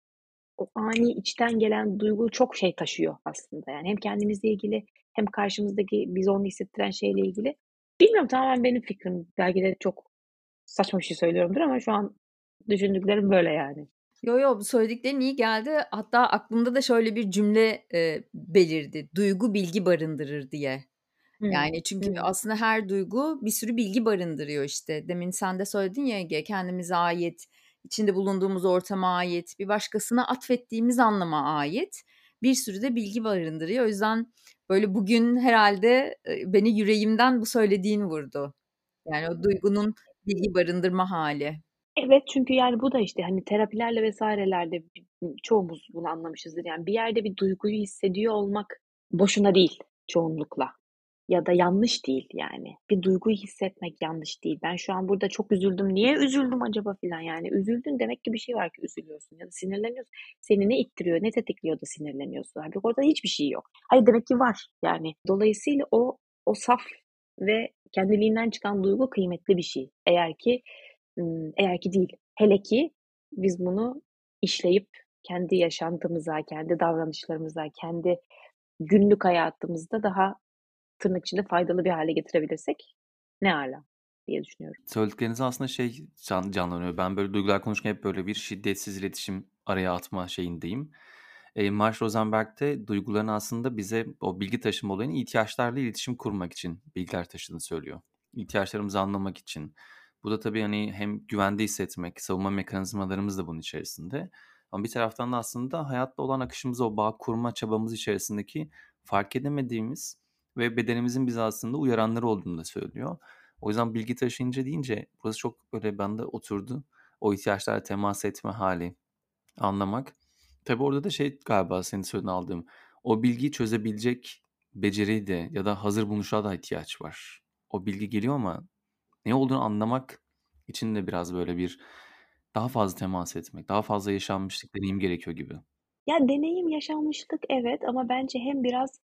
o ani içten gelen duygu çok şey taşıyor aslında. Yani hem kendimizle ilgili hem karşımızdaki biz onu hissettiren şeyle ilgili. Bilmiyorum tamamen benim fikrim. Belki de çok saçma bir şey söylüyorumdur ama şu an düşündüklerim böyle yani. Yo yo söylediklerin iyi geldi. Hatta aklımda da şöyle bir cümle e, belirdi. Duygu bilgi barındırır diye. Yani çünkü Hmm. aslında her duygu bir sürü bilgi barındırıyor işte. Demin sen de söyledin ya Ege kendimize ait, içinde bulunduğumuz ortama ait, bir başkasına atfettiğimiz anlama ait bir sürü de bilgi barındırıyor. O yüzden böyle bugün herhalde beni yüreğimden bu söylediğin vurdu. Yani o duygunun bilgi barındırma hali. Evet çünkü yani bu da işte hani terapilerle vesairelerle çoğumuz bunu anlamışızdır. Yani bir yerde bir duyguyu hissediyor olmak boşuna değil çoğunlukla. Ya da yanlış değil yani. Bir duyguyu hissetmek yanlış değil. Ben şu an burada çok üzüldüm. Niye üzüldüm acaba filan yani. Üzüldün demek ki bir şey var ki üzülüyorsun ya da sinirleniyorsun. Seni ne ittiriyor, ne tetikliyor da sinirleniyorsun. Halbuki orada hiçbir şey yok. Hayır demek ki var yani. Dolayısıyla o o saf ve kendiliğinden çıkan duygu kıymetli bir şey. Eğer ki eğer ki değil. Hele ki biz bunu işleyip kendi yaşantımıza, kendi davranışlarımıza, kendi günlük hayatımızda daha tırnak içinde faydalı bir hale getirebilirsek ne ala diye düşünüyorum. Söyledikleriniz aslında şey can, canlanıyor. Ben böyle duygular konuşurken hep böyle bir şiddetsiz iletişim araya atma şeyindeyim. E, Marsh Rosenberg de duyguların aslında bize o bilgi taşıma olayını ihtiyaçlarla iletişim kurmak için bilgiler taşıdığını söylüyor. İhtiyaçlarımızı anlamak için. Bu da tabii hani hem güvende hissetmek, savunma mekanizmalarımız da bunun içerisinde. Ama bir taraftan da aslında hayatta olan akışımıza o bağ kurma çabamız içerisindeki fark edemediğimiz ve bedenimizin bizi aslında uyaranları olduğunu da söylüyor. O yüzden bilgi taşıyıcı deyince burası çok böyle bende oturdu. O ihtiyaçlara temas etme hali, anlamak. Tabii orada da şey galiba senin söylediğin aldığım. O bilgiyi çözebilecek beceriyi de ya da hazır bulunuşa da ihtiyaç var. O bilgi geliyor ama ne olduğunu anlamak için de biraz böyle bir daha fazla temas etmek, daha fazla yaşanmışlık, deneyim gerekiyor gibi. Ya deneyim, yaşanmışlık evet ama bence hem biraz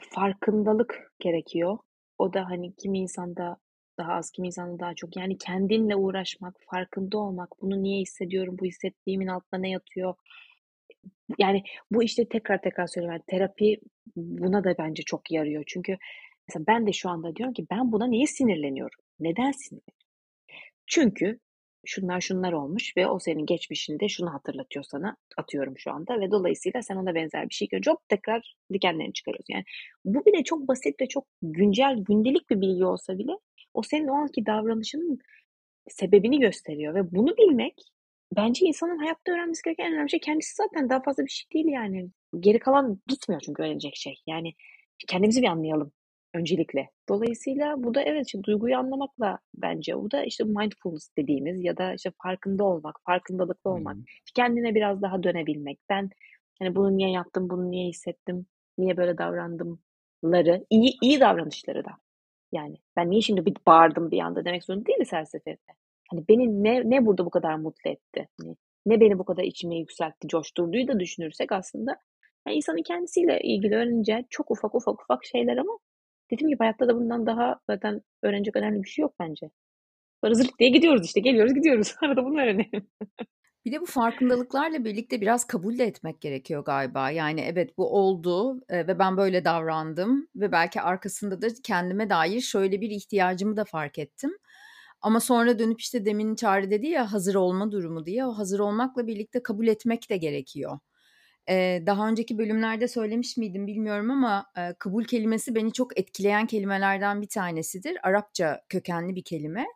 farkındalık gerekiyor. O da hani kimi insanda daha az, kimi insanda daha çok. Yani kendinle uğraşmak, farkında olmak, bunu niye hissediyorum, bu hissettiğimin altında ne yatıyor? Yani bu işte tekrar tekrar söylüyorum. Yani terapi buna da bence çok yarıyor. Çünkü mesela ben de şu anda diyorum ki ben buna niye sinirleniyorum? Neden sinirleniyorum? Çünkü şunlar şunlar olmuş ve o senin geçmişinde şunu hatırlatıyor sana. Atıyorum şu anda ve dolayısıyla sen ona benzer bir şey görünce hop tekrar dikenlerini çıkarıyorsun. Yani bu bile çok basit ve çok güncel, gündelik bir bilgi olsa bile o senin o anki davranışının sebebini gösteriyor ve bunu bilmek bence insanın hayatta öğrenmesi gereken en önemli şey kendisi zaten daha fazla bir şey değil yani. Geri kalan bitmiyor çünkü öğrenecek şey. Yani kendimizi bir anlayalım öncelikle. Dolayısıyla bu da evet işte duyguyu anlamakla bence bu da işte mindfulness dediğimiz ya da işte farkında olmak, farkındalıklı olmak. Hı. Kendine biraz daha dönebilmek. Ben hani bunu niye yaptım, bunu niye hissettim, niye böyle davrandımları, iyi iyi davranışları da. Yani ben niye şimdi bir bağırdım bir anda demek zorunda değiliz her seferinde. Hani beni ne ne burada bu kadar mutlu etti? Hani ne beni bu kadar içime yükseltti, coşturduğu da düşünürsek aslında yani insanın kendisiyle ilgili öğreneceği çok ufak ufak ufak şeyler ama dediğim gibi hayatta da bundan daha zaten öğrenecek önemli bir şey yok bence. Böyle zırt diye gidiyoruz işte. Geliyoruz gidiyoruz. [laughs] Arada bunu öğrenelim. Bir de bu farkındalıklarla birlikte biraz kabul de etmek gerekiyor galiba. Yani evet bu oldu e, ve ben böyle davrandım ve belki arkasında da kendime dair şöyle bir ihtiyacımı da fark ettim. Ama sonra dönüp işte demin Çağrı dedi ya hazır olma durumu diye o hazır olmakla birlikte kabul etmek de gerekiyor. Daha önceki bölümlerde söylemiş miydim bilmiyorum ama e, kabul kelimesi beni çok etkileyen kelimelerden bir tanesidir. Arapça kökenli bir kelime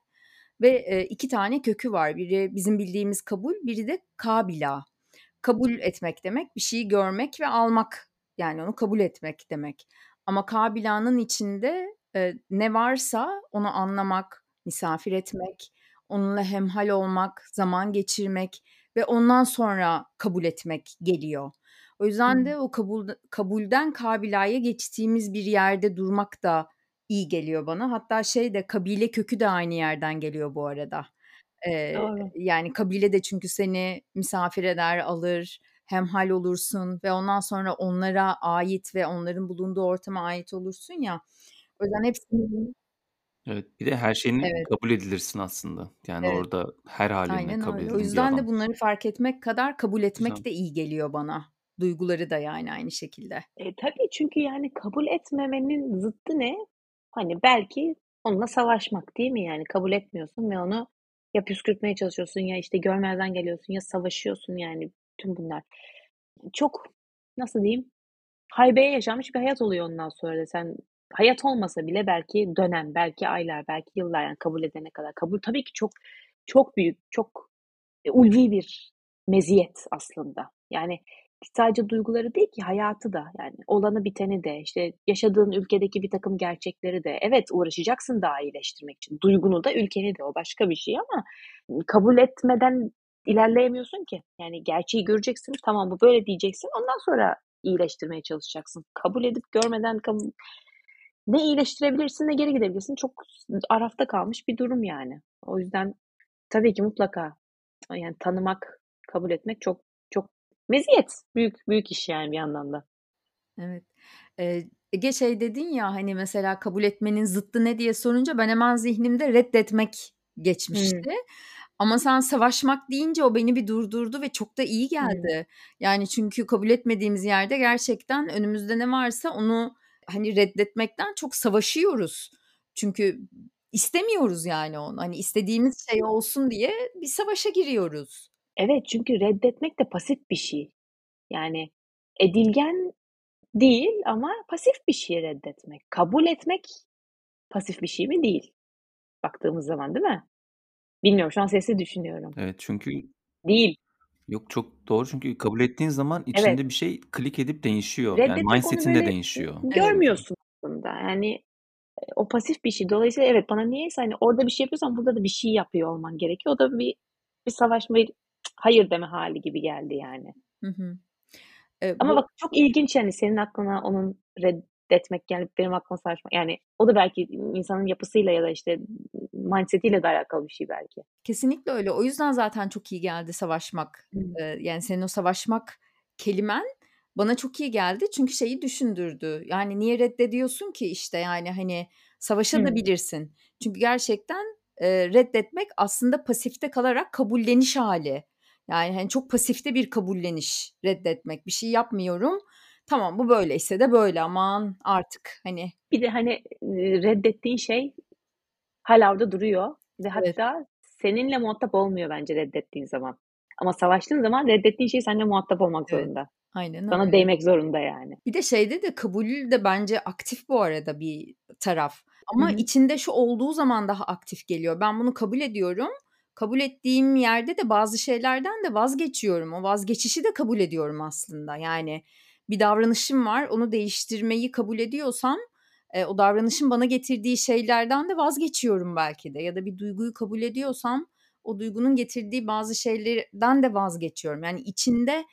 ve e, iki tane kökü var. Biri bizim bildiğimiz kabul, biri de kabila. Kabul etmek demek bir şeyi görmek ve almak yani onu kabul etmek demek. Ama kabilanın içinde e, ne varsa onu anlamak, misafir etmek, onunla hemhal olmak, zaman geçirmek ve ondan sonra kabul etmek geliyor. O yüzden de o kabul, kabulden kabilaya geçtiğimiz bir yerde durmak da iyi geliyor bana. Hatta şey de kabile kökü de aynı yerden geliyor bu arada. Ee, Doğru. yani kabile de çünkü seni misafir eder, alır, hemhal olursun ve ondan sonra onlara ait ve onların bulunduğu ortama ait olursun ya. O yüzden hepsinin Evet, bir de her şeyini Evet. kabul edilirsin aslında. Yani Evet. orada her halinle Aynen kabul öyle. O edilen bir yüzden de bunları fark etmek kadar kabul etmek Güzel. de iyi geliyor bana. Duyguları da yani aynı şekilde. E, tabii çünkü yani kabul etmemenin zıttı ne? Hani belki onunla savaşmak değil mi? Yani kabul etmiyorsun ve onu ya püskürtmeye çalışıyorsun ya işte görmezden geliyorsun ya savaşıyorsun yani tüm bunlar. Çok nasıl diyeyim? Haybeye yaşanmış bir hayat oluyor ondan sonra da sen hayat olmasa bile belki dönem, belki aylar, belki yıllar yani kabul edene kadar. Kabul tabii ki çok çok büyük, çok e, ulvi bir meziyet aslında. Yani sadece duyguları değil ki hayatı da yani olanı biteni de işte yaşadığın ülkedeki bir takım gerçekleri de evet uğraşacaksın daha iyileştirmek için. Duygunu da ülkeni de o başka bir şey ama kabul etmeden ilerleyemiyorsun ki. Yani gerçeği göreceksin tamam bu böyle diyeceksin ondan sonra iyileştirmeye çalışacaksın. Kabul edip görmeden kabul... ne iyileştirebilirsin ne geri gidebilirsin çok arafta kalmış bir durum yani. O yüzden tabii ki mutlaka yani tanımak, kabul etmek çok meziyet. Büyük büyük iş yani bir yandan da. Evet. Ee, Ege şey dedin ya hani mesela kabul etmenin zıttı ne diye sorunca ben hemen zihnimde reddetmek geçmişti. Hmm. Ama sen savaşmak deyince o beni bir durdurdu ve çok da iyi Hmm. geldi. Yani çünkü kabul etmediğimiz yerde gerçekten önümüzde ne varsa onu hani reddetmekten çok savaşıyoruz. Çünkü istemiyoruz yani onu. Hani istediğimiz şey olsun diye bir savaşa giriyoruz. Evet çünkü reddetmek de pasif bir şey. Yani edilgen değil ama pasif bir şey reddetmek. Kabul etmek pasif bir şey mi? Değil. Baktığımız zaman değil mi? Bilmiyorum şu an sesi düşünüyorum. Evet çünkü Değil. yok çok doğru çünkü kabul ettiğin zaman Evet. içinde bir şey klik edip değişiyor. Yani Reddetmek onu mindset'in de böyle değişiyor. görmüyorsun aslında. Yani o pasif bir şey. Dolayısıyla evet bana niyeyse hani orada bir şey yapıyorsan burada da bir şey yapıyor olman gerekiyor. O da bir bir savaşma, bir hayır deme hali gibi geldi yani. Hı hı. Eee, Ama bu bak çok ilginç yani senin aklına onun reddetmek gelip benim aklıma savaşmak. Yani o da belki insanın yapısıyla ya da işte mindset'iyle de alakalı bir şey belki. Kesinlikle öyle. O yüzden zaten çok iyi geldi savaşmak. Hımm. Eee, yani senin o savaşmak kelimen bana çok iyi geldi. Çünkü şeyi düşündürdü. Yani niye reddediyorsun ki işte yani hani savaşabilirsin. Çünkü gerçekten, eee, reddetmek aslında pasifte kalarak kabulleniş hâli. Yani hani çok pasifte bir kabulleniş reddetmek. Bir şey yapmıyorum. Tamam bu böyleyse de böyle aman artık hani. Bir de hani, reddettiğin şey hâlâ orada duruyor ve Evet. hatta seninle muhatap olmuyor bence reddettiğin zaman. Ama savaştığın zaman reddettiğin şey seninle muhatap olmak Evet. zorunda. Aynen Sana öyle. değmek zorunda yani. Bir de şeyde de kabul de bence aktif bu arada bir taraf. Ama hı. içinde şu olduğu zaman daha aktif geliyor. Ben bunu kabul ediyorum. Kabul ettiğim yerde de bazı şeylerden de vazgeçiyorum. O vazgeçişi de kabul ediyorum aslında. Yani bir davranışım var. Onu değiştirmeyi kabul ediyorsam, eee, o davranışın bana getirdiği şeylerden de vazgeçiyorum belki de. Ya da bir duyguyu kabul ediyorsam o duygunun getirdiği bazı şeylerden de vazgeçiyorum. Yani içinde,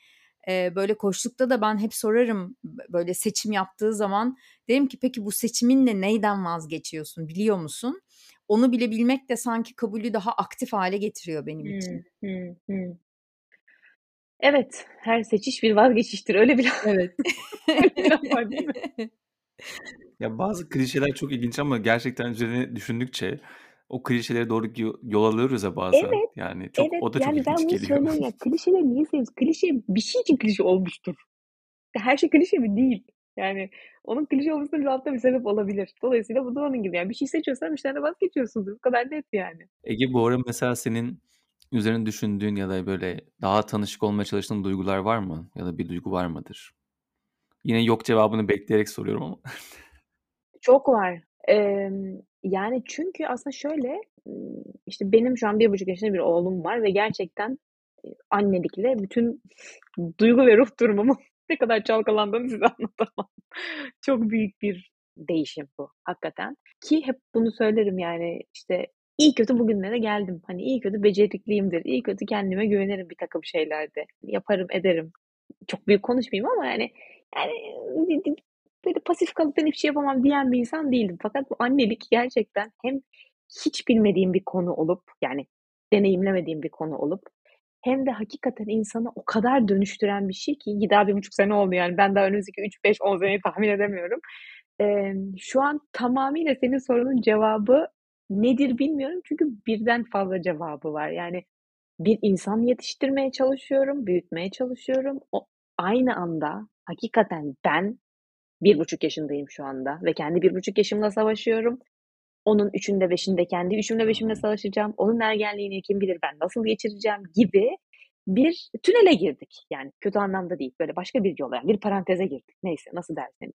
eee, böyle koçlukta da ben hep sorarım böyle seçim yaptığı zaman. Derim ki peki bu seçiminle neyden vazgeçiyorsun, biliyor musun? Onu bile bilmek de sanki kabulü daha aktif hâle getiriyor benim için. Hımm. Hı hı. Evet, her seçiş bir vazgeçiştir. Öyle bir Evet. [laughs] öyle bir laf var değil mi? Ya bazı klişeler çok ilginç ama gerçekten üzerine düşündükçe o klişelere doğru yo yol alıyoruz ya bazen. Evet, Yani çok evet. o da çok Yani ben ilginç bunu geliyor. söylüyorum ya, klişeleri niye seviyoruz? Klişe bir şey için klişe olmuştur. Her şey klişe mi? Değil. Yani onun klişe olmasının altta bir sebep olabilir. Dolayısıyla bu da onun gibi. Yani bir şey seçiyorsan bir şeyden de vazgeçiyorsundur. Bu kadar net yani. Ege bu ara mesela senin üzerine düşündüğün ya da böyle daha tanışık olmaya çalıştığın duygular var mı? Ya da bir duygu var mıdır? Yine yok cevabını bekleyerek soruyorum ama. Çok var. Emm, yani çünkü aslında şöyle, ımm, işte benim şu an 1,5 yaşında bir oğlum var ve gerçekten, eee, annelikle bütün duygu ve ruh durumumun ne kadar çalkalandığını size [laughs] anlatamam. Çok büyük bir değişim bu hakikaten. Ki hep bunu söylerim yani işte iyi kötü bugünlere geldim. Hani iyi kötü becerikliyimdir. İyi kötü kendime güvenirim birtakım şeylerde. Yaparım, ederim. Çok büyük konuşmayayım ama yani yani böyle pasif kalıp ben hiçbir şey yapamam diyen bir insan değildim. Fakat bu annelik gerçekten hem hiç bilmediğim bir konu olup yani deneyimlemediğim bir konu olup hem de hakikaten insanı o kadar dönüştüren bir şey ki daha 1,5 sene oldu yani. Ben daha önümüzdeki 3, 5, 10 seneyi tahmin edemiyorum. Emm, şu an tamamıyla senin sorunun cevabı nedir bilmiyorum. Çünkü birden fazla cevabı var. Yani bir insan yetiştirmeye çalışıyorum, büyütmeye çalışıyorum. O aynı anda hakikaten ben 1,5 yaşındayım şu anda ve kendi 1,5 yaşımla savaşıyorum. Onun 3'ünde 5'inde kendi 3'ümle 5'imle savaşacağım. Onun ergenliğini kim bilir ben nasıl geçireceğim gibi bir tünele girdik. Yani kötü anlamda değil. Böyle başka bir yola, yani bir paranteze girdik. Neyse nasıl derseniz.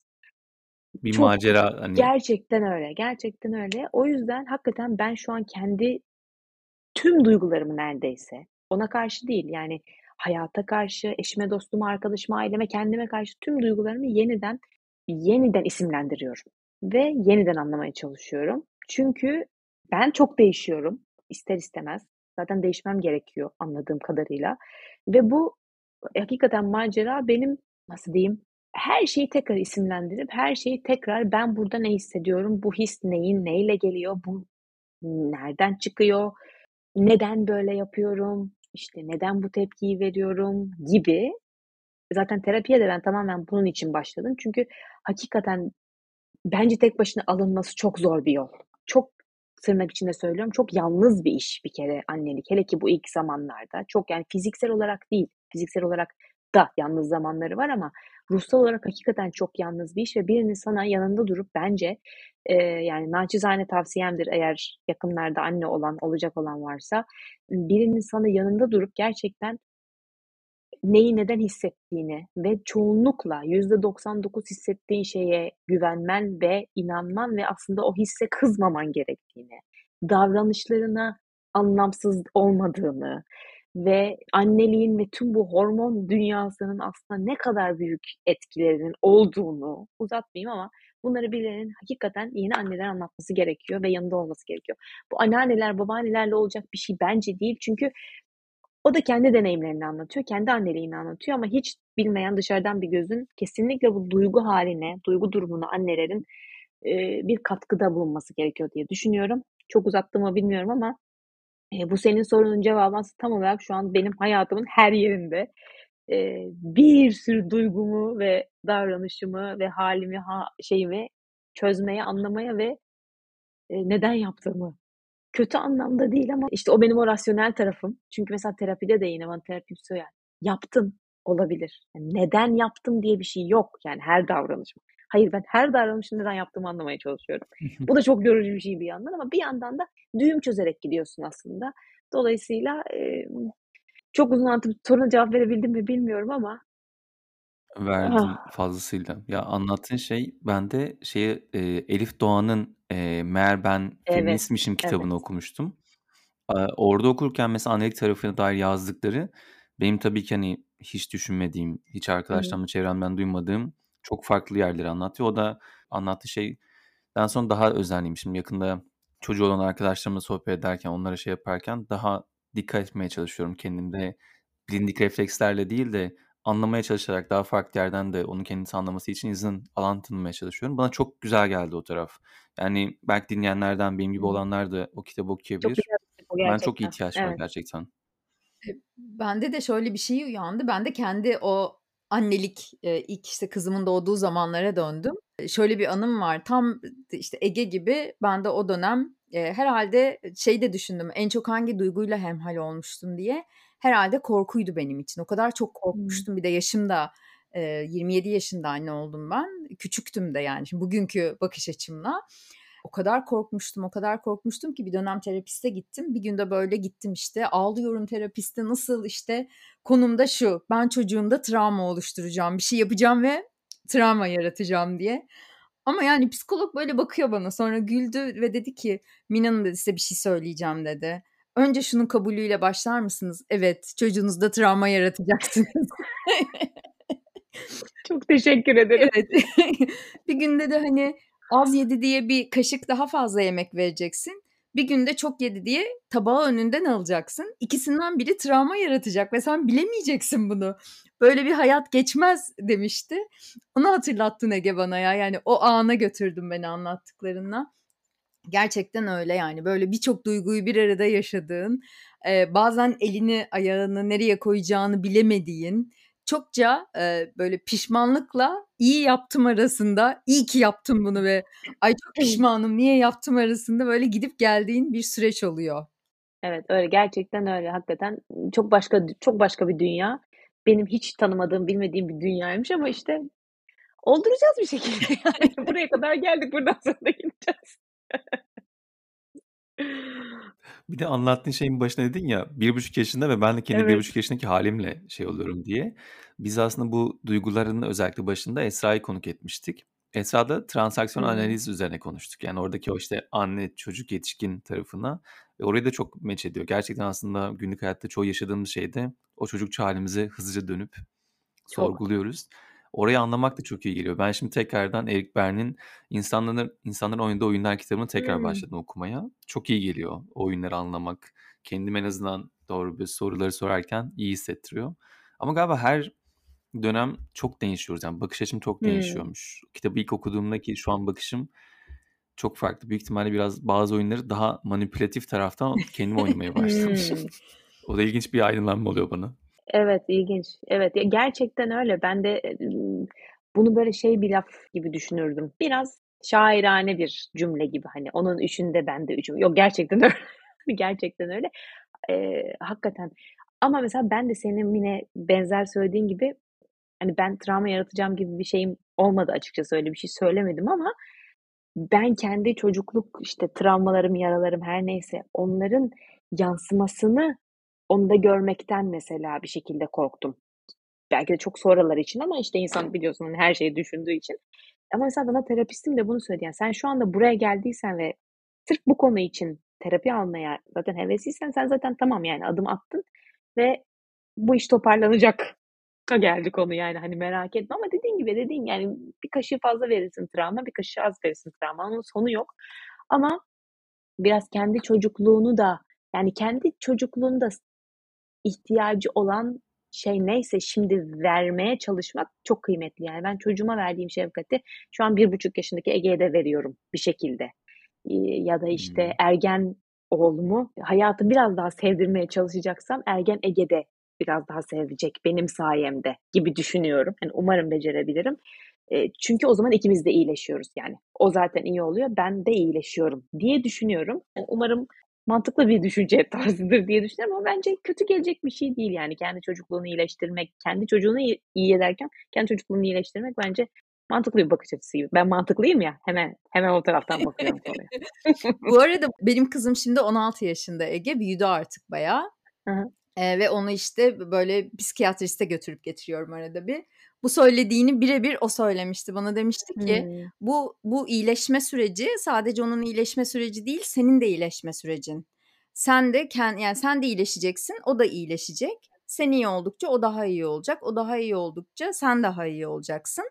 Bir Çok macera hani. Gerçekten öyle, gerçekten öyle. O yüzden hakikaten ben şu an kendi tüm duygularımı neredeyse ona karşı değil yani hayata karşı, eşime, dostuma, arkadaşıma, aileme, kendime karşı tüm duygularımı yeniden yeniden isimlendiriyorum ve yeniden anlamaya çalışıyorum. Çünkü ben çok değişiyorum ister istemez. Zaten değişmem gerekiyor anladığım kadarıyla ve bu hakikaten macera benim nasıl diyeyim her şeyi tekrar isimlendirip her şeyi tekrar ben burada ne hissediyorum, bu his neyin neyle geliyor, bu nereden çıkıyor, neden böyle yapıyorum, işte neden bu tepkiyi veriyorum gibi. Zaten terapiye de ben tamamen bunun için başladım. Çünkü hakikaten bence tek başına alınması çok zor bir yol. Çok tırnak içinde söylüyorum, çok yalnız bir iş bir kere annelik. Hele ki bu ilk zamanlarda. Çok yani fiziksel olarak değil, fiziksel olarak da yalnız zamanları var ama ruhsal olarak hakikaten çok yalnız bir iş ve birinin sana yanında durup bence, eee, yani naçizane tavsiyemdir eğer yakınlarda anne olan, olacak olan varsa, birinin sana yanında durup gerçekten neyi neden hissettiğini ve çoğunlukla %99 hissettiğin şeye güvenmen ve inanman ve aslında o hisse kızmaman gerektiğini, davranışlarına anlamsız olmadığını, ve anneliğin ve tüm bu hormon dünyasının aslında ne kadar büyük etkilerinin olduğunu uzatmayayım ama bunları birilerinin hakikaten yeni anneler anlatması gerekiyor ve yanında olması gerekiyor. Bu anneanneler, babaannelerle olacak bir şey bence değil. Çünkü o da kendi deneyimlerini anlatıyor, kendi anneliğini anlatıyor ama hiç bilmeyen dışarıdan bir gözün kesinlikle bu duygu haline, duygu durumuna annelerin e, bir katkıda bulunması gerekiyor diye düşünüyorum. Çok uzattığımı bilmiyorum ama e, bu senin sorunun cevabı aslında tam olarak şu an benim hayatımın her yerinde e, bir sürü duygumu ve davranışımı ve halimi, ha, şeyimi çözmeye, anlamaya ve e, neden yaptığımı kötü anlamda değil ama işte o benim o rasyonel tarafım. Çünkü mesela terapide de yine bana terapim söyler. Yaptın olabilir. Yani neden yaptım diye bir şey yok. Yani her davranışım. Hayır ben her davranışın neden yaptığımı anlamaya çalışıyorum. Bu da çok yorucu bir şey bir yandan ama bir yandan da düğüm çözerek gidiyorsun aslında. Dolayısıyla e, çok uzun anlatıp soruna cevap verebildim mi bilmiyorum ama Verdin ah, fazlasıyla. Ya anlattığın şey bende şeye e, Elif Doğan'ın e, Meğer Ben evet, Feministmişim kitabını evet. okumuştum. Ee, Orada okurken mesela annelik tarafına dair yazdıkları benim tabii ki hani hiç düşünmediğim, hiç Hı çevremden duymadığım çok farklı yerleri anlatıyor. O da anlattığı şeyden sonra daha özenliyim. Şimdi yakında çocuğu olan arkadaşlarımla sohbet ederken, onlara şey yaparken daha dikkat etmeye çalışıyorum kendimde. Bilindik reflekslerle değil de anlamaya çalışarak daha farklı yerden de onu kendisi anlaması için izin alan tanımaya çalışıyorum. Bana çok güzel geldi o taraf. Yani belki dinleyenlerden benim gibi olanlar da o kitabı Çok okuyabilir. bir kitap Ben çok ihtiyaç var Evet. gerçekten. E, bende de şöyle bir şey uyandı. Ben de kendi o annelik e, ilk işte kızımın doğduğu zamanlara döndüm. E, Şöyle bir anım var. Tam işte Ege gibi ben de o dönem herhalde şey de düşündüm. En çok hangi duyguyla hemhal olmuştum diye. Herhalde korkuydu benim için. O kadar çok korkmuştum. Bir de yaşım da e, 27 yaşında anne oldum ben. Küçüktüm de yani. Şimdi bugünkü bakış açımla. O kadar korkmuştum, o kadar korkmuştum ki bir dönem terapiste gittim. Bir günde böyle gittim işte ağlıyorum terapiste nasıl işte konumda şu ben çocuğumda travma oluşturacağım bir şey yapacağım ve travma yaratacağım diye. Ama yani psikolog böyle bakıyor bana sonra güldü ve dedi ki Mina'nın dedi size bir şey söyleyeceğim dedi. Önce şunun kabulüyle başlar mısınız? Evet çocuğunuzda travma yaratacaksınız. [laughs] Çok teşekkür ederim. Evet. [laughs] bir günde de hani az yedi diye bir kaşık daha fazla yemek vereceksin. Bir günde çok yedi diye tabağı önünden alacaksın. İkisinden biri travma yaratacak ve sen bilemeyeceksin bunu. Böyle bir hayat geçmez demişti. Onu hatırlattın Ege bana ya. Yani o ana götürdüm beni anlattıklarınla. Gerçekten öyle yani böyle birçok duyguyu bir arada yaşadığın, e, bazen elini ayağını nereye koyacağını bilemediğin, çokça e, böyle pişmanlıkla iyi yaptım arasında, iyi ki yaptım bunu ve ay çok pişmanım niye yaptım arasında böyle gidip geldiğin bir süreç oluyor. Evet öyle gerçekten öyle hakikaten çok başka çok başka bir dünya. Benim hiç tanımadığım, bilmediğim bir dünyaymış ama işte olduracağız bir şekilde [laughs] yani. Buraya kadar geldik buradan sonra da gideceğiz. Bir de anlattığın şeyin başına dedin ya bir buçuk yaşında ve ben de kendi bir Evet. buçuk yaşındaki halimle şey oluyorum diye. Biz aslında bu duyguların özellikle başında Esra'yı konuk etmiştik. Esra'da transaksiyon Hı. analiz üzerine konuştuk. Yani oradaki o işte anne, çocuk, yetişkin tarafına. Ve orayı da çok meç ediyor. Gerçekten aslında günlük hayatta çoğu yaşadığımız şeyde o çocukça halimize hızlıca dönüp Çok. sorguluyoruz. Orayı anlamak da çok iyi geliyor. Ben şimdi tekrardan Eric Berne'in insanların insanların oynadığı oyunlar kitabını tekrar Hmm. başladım okumaya. Çok iyi geliyor oyunları anlamak. Kendim en azından doğru bir soruları sorarken iyi hissettiriyor. Ama galiba her dönem çok değişiyoruz. Yani bakış açım çok Hmm. değişiyormuş. Kitabı ilk okuduğumdaki şu an bakışım çok farklı. Büyük ihtimalle biraz bazı oyunları daha manipülatif taraftan kendim oynamaya başlamışım. O da ilginç bir aydınlanma oluyor bana. Evet ilginç. Evet gerçekten öyle. Ben de bunu böyle şey bir laf gibi düşünürdüm. Biraz şairane bir cümle gibi hani onun üçünde ben de üçüm. Yok gerçekten [laughs] öyle. gerçekten öyle. Ee, hakikaten. Ama mesela ben de senin yine benzer söylediğin gibi hani ben travma yaratacağım gibi bir şeyim olmadı açıkçası öyle bir şey söylemedim ama ben kendi çocukluk işte travmalarım, yaralarım her neyse onların yansımasını onda görmekten mesela bir şekilde korktum. Belki de çok sonralar için ama işte insan biliyorsun hani her şeyi düşündüğü için. Ama mesela bana terapistim de bunu söyledi. Yani sen şu anda buraya geldiysen ve sırf bu konu için terapi almaya zaten hevesliysen sen zaten tamam yani adım attın. ve bu iş toparlanacak geldi konu yani hani merak etme ama dediğin gibi dediğin yani bir kaşığı fazla verirsin travma bir kaşığı az verirsin travma onun sonu yok ama biraz kendi çocukluğunu da yani kendi çocukluğunda ihtiyacı olan şey neyse şimdi vermeye çalışmak çok kıymetli. Yani ben çocuğuma verdiğim şefkati şu an bir buçuk yaşındaki Ege'ye de veriyorum bir şekilde. Ya da işte ergen oğlumu hayatı biraz daha sevdirmeye çalışacaksam ergen Ege'de biraz daha sevecek benim sayemde gibi düşünüyorum. Yani umarım becerebilirim. E, çünkü o zaman ikimiz de iyileşiyoruz yani. O zaten iyi oluyor, ben de iyileşiyorum diye düşünüyorum. Yani umarım mantıklı bir düşünce [laughs] tarzıdır diye düşünüyorum ama bence kötü gelecek bir şey değil yani. Kendi çocukluğunu iyileştirmek, kendi çocuğunu iyi, ederken kendi çocukluğunu iyileştirmek bence mantıklı bir bakış açısı gibi. Ben mantıklıyım ya hemen hemen o taraftan bakıyorum [laughs] konuya. Bu [laughs] arada benim kızım şimdi 16 yaşında Ege büyüdü artık bayağı. Ee, ve onu işte böyle psikiyatriste götürüp getiriyorum arada bir. Bu söylediğini birebir o söylemişti. Bana demişti ki Hmm. bu bu iyileşme süreci sadece onun iyileşme süreci değil, senin de iyileşme sürecin. Sen de kend, yani sen de iyileşeceksin, o da iyileşecek. Sen iyi oldukça o daha iyi olacak. O daha iyi oldukça sen daha iyi olacaksın.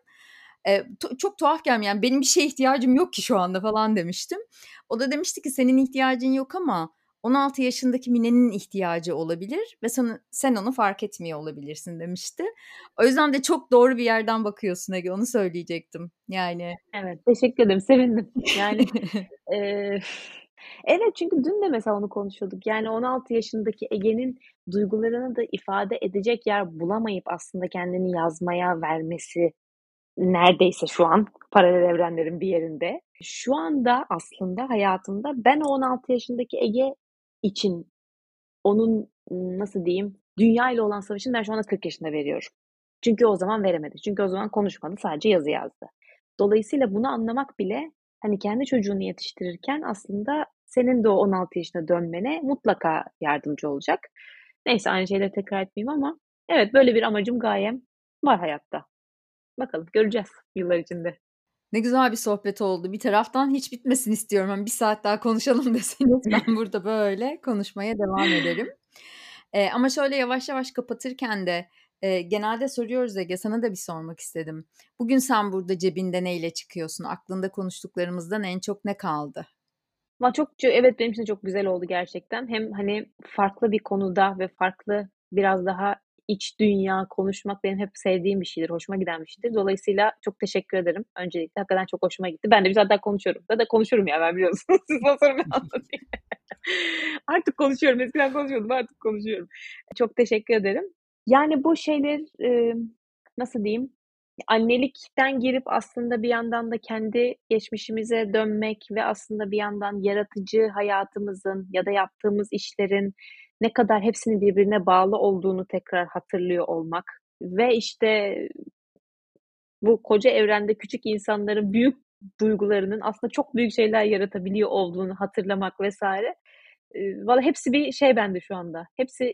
Ee, tu- çok tuhaf gelmiyor. Yani benim bir şeye ihtiyacım yok ki şu anda falan demiştim. O da demişti ki senin ihtiyacın yok ama 16 yaşındaki Mine'nin ihtiyacı olabilir ve sen, sen onu fark etmiyor olabilirsin demişti. O yüzden de çok doğru bir yerden bakıyorsun Ege onu söyleyecektim. Yani Evet, teşekkür ederim. Sevindim. Yani [laughs] eee, evet çünkü dün de mesela onu konuşuyorduk. Yani 16 yaşındaki Ege'nin duygularını da ifade edecek yer bulamayıp aslında kendini yazmaya vermesi neredeyse şu an paralel evrenlerin bir yerinde. Şu anda aslında hayatımda ben o 16 yaşındaki Ege için onun nasıl diyeyim dünya ile olan savaşını ben şu anda 40 yaşında veriyorum. Çünkü o zaman veremedi. Çünkü o zaman konuşmadı. Sadece yazı yazdı. Dolayısıyla bunu anlamak bile hani kendi çocuğunu yetiştirirken aslında senin de o 16 yaşına dönmene mutlaka yardımcı olacak. Neyse aynı şeyleri tekrar etmeyeyim ama evet böyle bir amacım gayem var hayatta. Bakalım göreceğiz yıllar içinde. Ne güzel bir sohbet oldu. Bir taraftan hiç bitmesin istiyorum. Hani bir saat daha konuşalım [laughs] deseniz ben burada böyle konuşmaya devam ederim. Ee, ama şöyle yavaş yavaş kapatırken de e, genelde soruyoruz Ege sana da bir sormak istedim. Bugün sen burada cebinde neyle çıkıyorsun? Aklında konuştuklarımızdan en çok ne kaldı? Ama çok evet benim için çok güzel oldu gerçekten. Hem hani farklı bir konuda ve farklı biraz daha iç dünya konuşmak benim hep sevdiğim bir şeydir, hoşuma giden bir şeydir. Dolayısıyla çok teşekkür ederim. Öncelikle hakikaten çok hoşuma gitti. Ben de bir zaten konuşuyorum. Da da konuşurum ya ben biliyorsunuz. [laughs] Siz sorun ben [laughs] anlatayım. artık konuşuyorum. Eskiden konuşuyordum artık konuşuyorum. Çok teşekkür ederim. Yani bu şeyler e, nasıl diyeyim? Annelikten girip aslında bir yandan da kendi geçmişimize dönmek ve aslında bir yandan yaratıcı hayatımızın ya da yaptığımız işlerin ne kadar hepsinin birbirine bağlı olduğunu tekrar hatırlıyor olmak ve işte bu koca evrende küçük insanların büyük duygularının aslında çok büyük şeyler yaratabiliyor olduğunu hatırlamak vesaire. Valla hepsi bir şey bende şu anda. Hepsi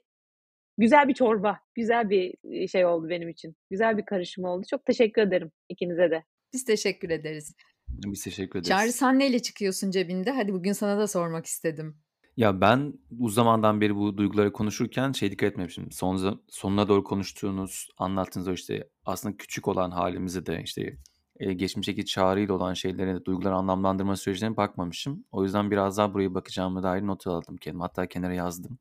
güzel bir çorba, güzel bir şey oldu benim için. Güzel bir karışım oldu. Çok teşekkür ederim ikinize de. Biz teşekkür ederiz. Biz teşekkür ederiz. Çağrı sen neyle çıkıyorsun cebinde? Hadi bugün sana da sormak istedim. Ya ben uzun zamandan beri bu duyguları konuşurken şey dikkat etmemişim. Son, sonuna doğru konuştuğunuz, anlattığınız o işte aslında küçük olan halimizi de işte e, geçmişteki çağrıyla olan şeylere de duyguları anlamlandırma sürecine bakmamışım. O yüzden biraz daha buraya bakacağımı dair not aldım kendime. Hatta kenara yazdım.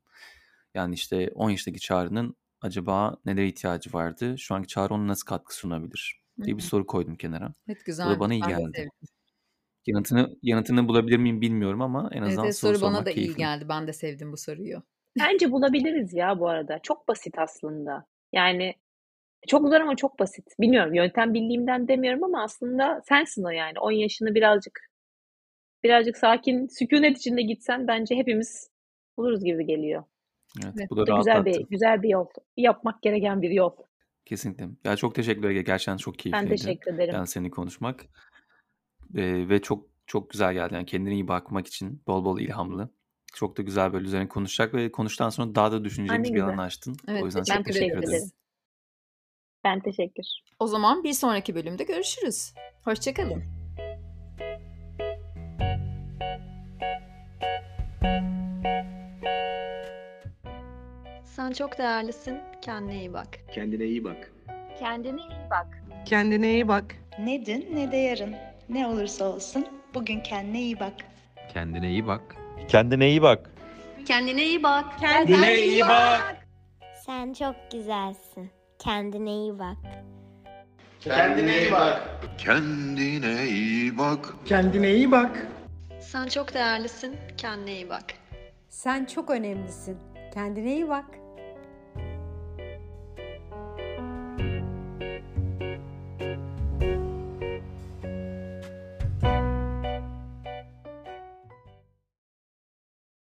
Yani işte 10 yaşındaki çağrının acaba nelere ihtiyacı vardı? Şu anki çağrı ona nasıl katkı sunabilir? diye bir soru koydum kenara. Evet Bu güzel. da bana iyi Ben de geldi. sevdim. Yanıtını, yanıtını bulabilir miyim bilmiyorum ama en azından evet, soru soru bana sormak da iyi keyifli. geldi. Ben de sevdim bu soruyu. Bence bulabiliriz ya bu arada. Çok basit aslında. Yani çok zor ama çok basit. Bilmiyorum yöntem bildiğimden demiyorum ama aslında sensin o yani. 10 yaşını birazcık birazcık sakin, sükunet içinde gitsen bence hepimiz buluruz gibi geliyor. Evet, Evet. bu da Bu da güzel rahatlattı. bir güzel bir yol. Yapmak gereken bir yol. Kesinlikle. Ya çok teşekkürler Ege. Gerçekten çok Ben keyifliydi. teşekkür ederim. Yani seninle konuşmak. Ee, ve çok çok güzel geldi. Yani kendine iyi bakmak için bol bol ilhamlı. Çok da güzel böyle üzerine konuşacak ve konuştuktan sonra daha da düşüneceğimiz bir alan açtın. Evet O yüzden teşekkür çok Ben teşekkür teşekkür ederim. ederim. Ben teşekkür. O zaman bir sonraki bölümde görüşürüz. Hoşçakalın. Sen Sen çok değerlisin. Kendine iyi bak. Kendine iyi bak. Kendine iyi bak. Kendine iyi bak. Ne dün ne de yarın. Ne olursa olsun bugün kendine iyi bak. Kendine iyi bak. Kendine iyi bak. Kendine iyi bak. Kendine iyi bak. Sen çok güzelsin. Kendine iyi bak. Kendine iyi bak. Kendine iyi bak. Kendine iyi bak. Sen çok değerlisin. Kendine iyi bak. Sen çok önemlisin. Kendine iyi bak.